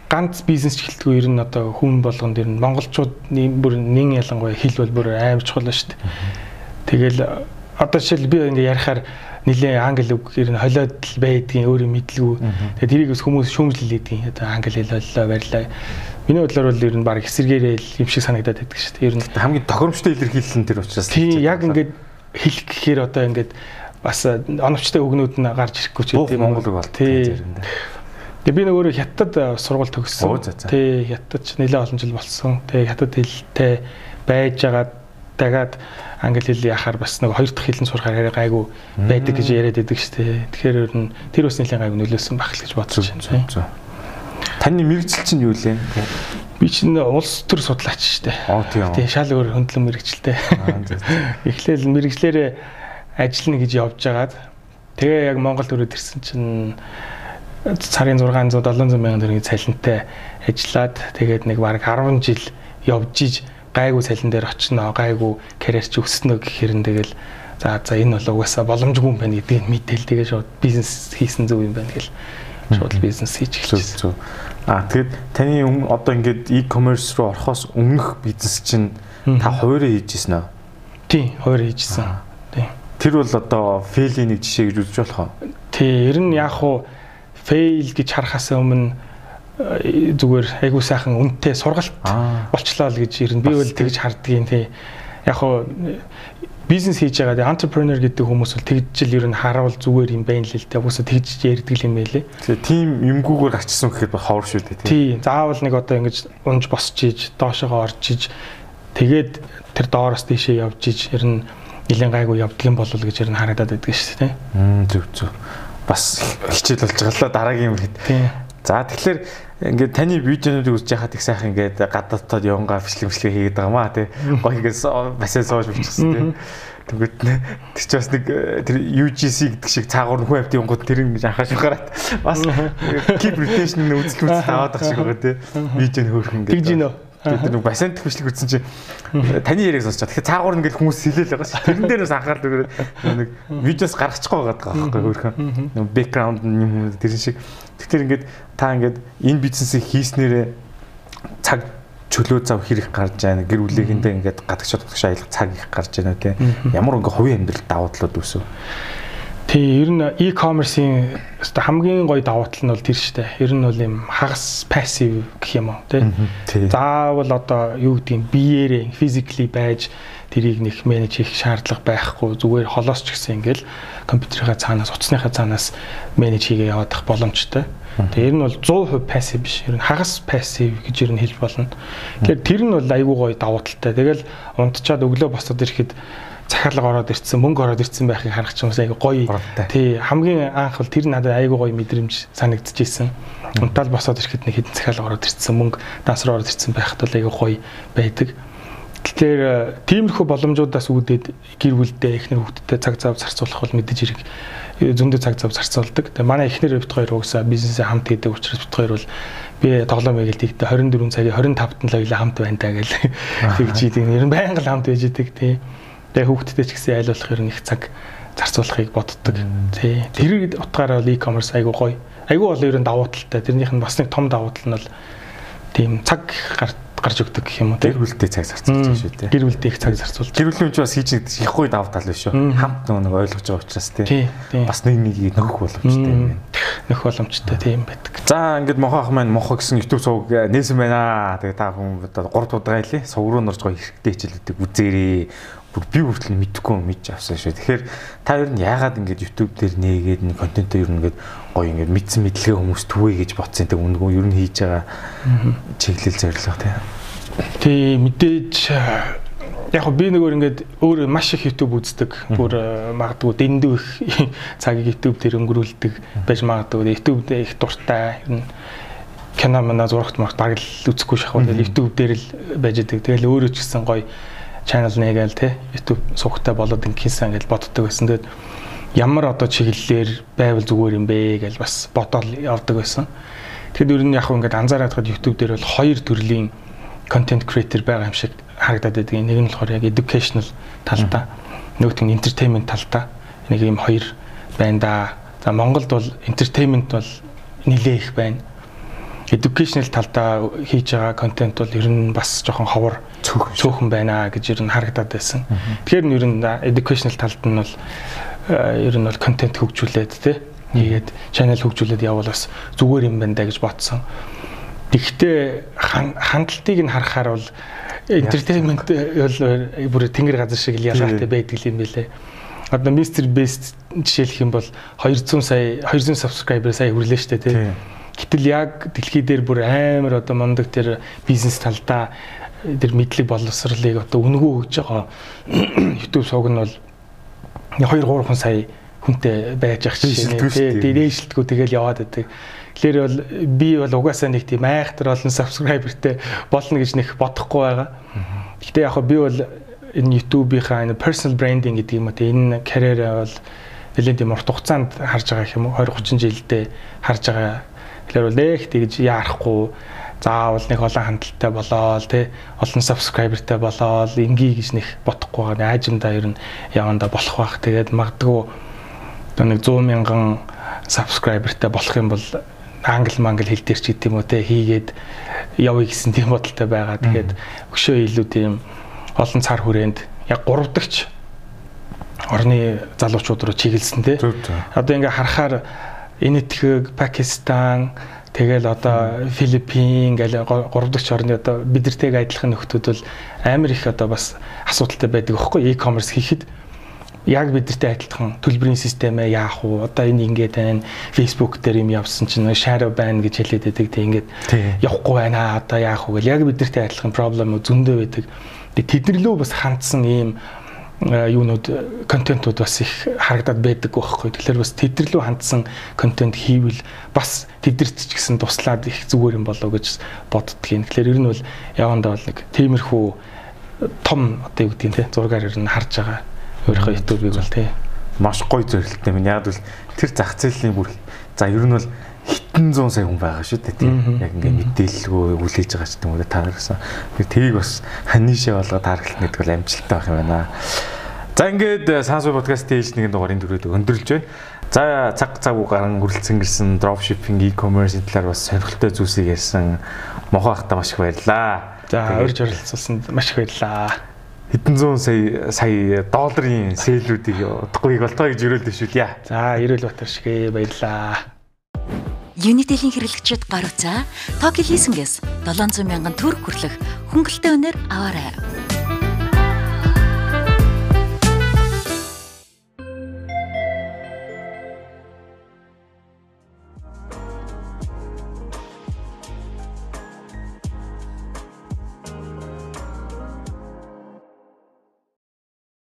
ганц бизнес эхэлтгүй ер нь одоо хүн болгон дэр нь монголчууд бүр нин ялангуяа хэл бол бүр амар чухал шүү дээ. Тэгэл одоо жишээл би ингээ ярихаар нилээ англи үг ер нь холиод л байдгийн өөрөө мэдлгүй. Тэгээд тэрийг бас хүмүүс шүүмжлэлээдгийн одоо англи хэл боллоо барьлаа. Миний бодлоор бол ер нь баг эсэргээрээ юм шиг санагдаад байдаг шүү дээ. Ер нь хамгийн тохиромжтой илэрхийлэл нь тэр учраас тийм яг ингээд хэлэх гэхээр одоо ингээд бас оновчтой өгнүүд нь гарч ирэхгүй ч гэдэг юм Монгол бол тийм. Тэгээ би нөгөө хятад сургууль төгссөн. Тий хятад ч нэлээд олон жил болсон. Тэгээ хятад хэлтэй байж байгаа дагаад англи хэл яхаар бас нэг хоёр дахь хэлэн сурахаар гайгүй байдаг гэж яриад байдаг шүү дээ. Тэгэхээр ер нь тэр бас нэлийн гайгүй нөлөөсөн байх л гэж бодож байна. Таны мэрэгжил чинь юу лээ? Би чинь улс төр судлаач шүү дээ. Аа тийм. Тэгээ шал өөр хөндлөн мэрэгчлээ. Эхлээл мэрэгчлэрээ ажиллана гэж явж байгаад тэгээ яг Монгол төрөд ирсэн чинь сарын 600 700 мянган төгрөгийн цалинтай ажиллаад тэгээд нэг бараг 10 жил явж иж гайгүй цалин дээр очино гайгүй карьерч өснө гэхээр нь тэгэл за за энэ бол угаасаа боломжгүй юм байна гэдгийг мэдээл тэгээ шууд бизнес хийсэн зөв юм байна гэл шууд бизнес хийж эхэлсэн. Аа тэгэд таны одоо ингээд e-commerce руу орохоос өмнөх бизнес чинь та хуваараа хийжсэн аа? Тий, хуваараа хийжсэн. Тий. Тэр бол одоо фейлийг нэг жишээ гэж үзэж болох уу? Тий, ер нь яг хуу фейл гэж харахаас өмнө э, зүгээр айгуу сайхан үнэтэй сургалт болчлоо л гэж ер нь би бол тэгж хардгийн тий. Яг хуу бизнес хийж байгаа entrepreneur гэдэг хүмүүс бол тэгж л ер нь харавал зүгээр юм байна л л дээ. Угсаа тэгж ярьдаг юм байлээ. Тэгээ тийм юмгүйгээр гарчсан гэхэд ховор шүү дээ тий. Заавал нэг одоо ингэж унж босч иж доошогоо орж иж тэгээд тэр доороос тийшээ явж иж ер нь нэлен гайгүй явдгийм болол гэж ер нь харагдаад байдаг шүү дээ. Мм зөв зөв. Бас хичээл болж байгаа л дараагийн хэд. За тэгэхээр ингээд таны видеонуудыг үзэж байхад их сайхан ингээд гадаадтад явангаа бичлэг бичлэг хийгээд байгаа маа тий. Гоё ингээд басаа сууж бичсэн тий. Тэгвэл тэр чи бас нэг э, тэр UGC гэдэг шиг цаагуур хүн авт юмгууд тэр ингэж анхааш гараад бас keep retention үзэл үзэл аваад байгаа шиг байгаа тий. Видео хөөрхөн ингээд. Тэгж гинөө. Тэгээд нэг бассейн төвчлэг үзсэн чинь таны яриаг сонсож байгаа. Тэгэхээр цаагуур ингээд хүмүүс хилээл байгаа шүү. Тэрэн дээрээс анхаарал өгөөд нэг видеос гаргачихгүй байгаа байхгүй хөөрхөн. Нэг бэкграунд юм тэр шиг. Тэгэхээр ингээд та ингээд энэ бизнесийг хийснээрээ цаг чөлөө зав хэрэг гарч байна. Гэр бүлийнхэндээ ингээд гадагш гадагш аялах цаг их гарч байна тий. Ямар ингээ хувийн амьдрал давуу талууд үүсв. Тий, ер нь e-commerce-ийн өстой хамгийн гоё давуу тал нь бол тэр шүү дээ. Ер нь бол юм хагас passive гэх юм уу, тий. Заавал одоо юу гэдгийг биеэрээ physically байж тэрийг нэг менеж хийх шаардлага байхгүй зүгээр холоос ч гэсэн ингээл компьютерийнхаа цаанаас утасныхаа цаанаас менеж хийгээ яваадах боломжтой. Тэгээ ер нь бол 100% passive биш. Ер нь хагас passive гэж ер нь хэлж болно. Тэгэхээр тэр нь бол айгүй гоё давуу талтай. Тэгэл унтчаад өглөө босоод ирэхэд захиалга ороод ирсэн, мөнгө ороод ирсэн байхыг харах ч юм уу айгу гоё. Тий, хамгийн анх бол тэр надад айгу гоё мэдрэмж санагдчихсэн. Унтаал босоод ирэхэд нэг хэдэн захиалга ороод ирсэн, мөнгө дансруу ороод ирсэн байхад бол айгу гоё байдаг. Тэгэхээр э, тиймэрхүү боломжуудаас үүдээд гэр бүлдээ эхнэр хүүхдтэй цаг зав зарцуулах бол мэдээж хэрэг э, зөндөө цаг зав зарцуулдаг. Тэгээ манай эхнэр бит хоёр уусаа бизнесээ хамт хийдэг учраас бит хоёр бол би тоглоом байгаад тэгтээ 24 цагийн 25-нд л хоёлаа хамт байна даа гэл тэгж идэг. Ер нь байнга л хамт байж идэг тий. Тэгээ хүүхдтэй ч гэсэн айл болох юм их цаг зарцуулахыг боддог. Тий. Тэр утгаараа e-commerce айгу гоё. Айгу бол ер нь давуу талтай. Тэрнийх нь бас нэг том давуу тал нь бол тийм цаг гарч өгдөг гэх юм уу гэр бүлтэй цаг зарцуулж шүү дээ. Гэр бүлтэй их цаг зарцуулж. Гэр бүлийн ч бас хийж их гоё давуу тал биш шүү. Хамт нэг ойлгож байгаа учраас тий. Бас нэг нэг нөхөх боломжтой юм. Нөх боломжтой тийм байдаг. За ингээд мохоо ах маань мохоо гэсэн YouTube сувг нээсэн байна. Тэгээ та хүн одоо 3 удаа хэлээ. Сувг руу норж гоё хэрэгтэй хичээлүүдийг үзээрээ би хүртэл мэдхгүй мэдж авсан шүү. Тэгэхээр та ер нь яагаад ингэж YouTube дээр нээгээд нэг контентоо ер нь ингэж гоё ингэж мэдсэн мэдлэгээ хүмүүс түвэ гэж бодсон тэг үнгөө ер нь хийж байгаа чиглэл зорилго тий. Тий мэдээж яг би нөгөө ингээд өөр маш их YouTube үздэг. Бүр магадгүй дэндүү их цагийг YouTube дээр өнгөрүүлдэг байж магадгүй. YouTube дээр их дуртай ер нь кино мана зурагт магт баг л үзэхгүй шахав. YouTube дээр л байж идэг. Тэгэл өөрөө ч гэсэн гоё channel нэгээл те YouTube суугтай болоод ингэсэн гэж боддог байсан. Тэгээд ямар одоо чиглэлээр байвал зүгээр юм бэ гэж бас бодоод явдаг байсан. Тэгэд ер нь яг ингээд анзаараад хад YouTube дээр бол хоёр төрлийн content creator байгаа юм шиг харагдаад байдаг. Нэг нь болохоор яг educational талдаа, нөгөөх нь entertainment талдаа. Нэг юм хоёр байна да. За Монголд бол entertainment бол нэлээ их байна educational талдаа хийж байгаа контент бол ер нь бас жоохон ховор цөөхөн байна гэж ер нь харагдаад байсан. Тэгэхээр ер нь educational талд нь бол ер нь бол контент хөгжүүлээд те хийгээд channel хөгжүүлээд явбал бас зүгээр юм байна да гэж бодсон. Тэгэхдээ хандлтыг нь харахаар бол entertainment бол бүр тэнгэр газар шиг ялгаатай байдаг юм билэ. Одоо Mr Beast жишээлх юм бол 200 сая 200 subscriber сая хүрлээ штэ тий. Гэтэл яг дэлхий дээр бүр амар одоо мондөг тэр бизнес талдаа тэр мэдлэг боловсролыг одоо үнгүү өгж байгаа YouTube сувг нь бол 2 3 сая хүнтэй байж ах чинь тий. Дээршилтгүү тэгэл яваад байдаг. Тэгэхээр бол би бол угаасаа нэг тийм айхтар олон subscriberтэй болно гэж нэг бодохгүй байгаа. Гэхдээ яг би бол энэ YouTube-ийнхаа энэ personal branding гэдэг юм уу тий энэ карьераа бол нэлээд тийм урт хугацаанд харж байгаа юм уу 20 30 жилдээ харж байгаа Тэгэхээр бол нэг тэгж яарахгүй заавал нэг олон хандлттай болоод тий олон сабскрайбертай болоод ингийн гэж нэг бодохгүй байгаа. Аажимдаа ер нь яванда болох байх. Тэгээд магадгүй нэг 100 мянган сабскрайбертай болох юм бол англ мангл хэл дээр ч гэдэм үү те хийгээд явъя гэсэн тийм бодолтой байгаа. Тэгээд өшөө илүү тийм олон цар хүрээнд яг 3 дахь орны залуучууд руу чиглэсэн те. Одоо ингээ харахаар Энэтхэг, Пакистан, тэгэл одоо Филиппин гэл 3 дахь орны одоо бидэртэйг адилхан нөхдүүд бол амар их одоо бас асуудалтай байдаг аахгүй e-commerce хийхэд яг бидэртэй адилхан төлбөрийн системээ яах вэ? Одоо энэ ингээд байна. Facebook дээр юм явсан чинь shadow ban гэж хэлээд байдаг. Тэг ингээд явахгүй байна. Одоо яах вэ? Яг бидэртэй адилхан проблем зөндөө байдаг. Тэднэрлөө бас хандсан ийм юунууд контентууд бас их харагдаад байдаг байхгүй. Тэгэхээр бас тэдэрлүү хандсан контент хийвэл бас тэдэрт ч гэсэн туслаад их зүгээр юм болоо гэж боддгийн. Тэгэхээр ер нь бол явандаа бол нэг тиймэрхүү том одоо юу гэдгийг те зургаар ер нь харж байгаа. Өөрийнхөө YouTube-ыг бол те маш гоё зөвлөлттэй минь. Яг бол тэр зах зээлийн бүр за ер нь бол хитэн 100 сая хүн байгаа шүү дээ тийм. Яг ингээ мэдээлэлгүй үлээж байгаа ч юм уу та нарсан тэр тгийг бас ханишээ болгоод харгалт гэдэг бол амжилттай байх юм байна. За ингээд э, сансуу подкастын ээж нэгэн дугаарыг төрөөд өндөрлж байна. За цаг цаг гарan хүрэлцэн гэрсэн dropshipping e-commerce талаар бас сонирхолтой зүйлсийг ярьсан мохоо ахта маш их баярлаа. За урьж оролцуулсанд маш их баярлаа. хэдэн зуун сая сая долларын сэлүүдийг удахгүй болтгоо гэж өрөөлдөв шүү дээ. За, Эрүүл Батар шигэ баярлаа. Unitel-ийн хэрэглэгчид гар утсаа Tokyo Leasing-ээс 700 мянган төгрөг хүрлэх хөнгөлөлтөй өнөр аваарай.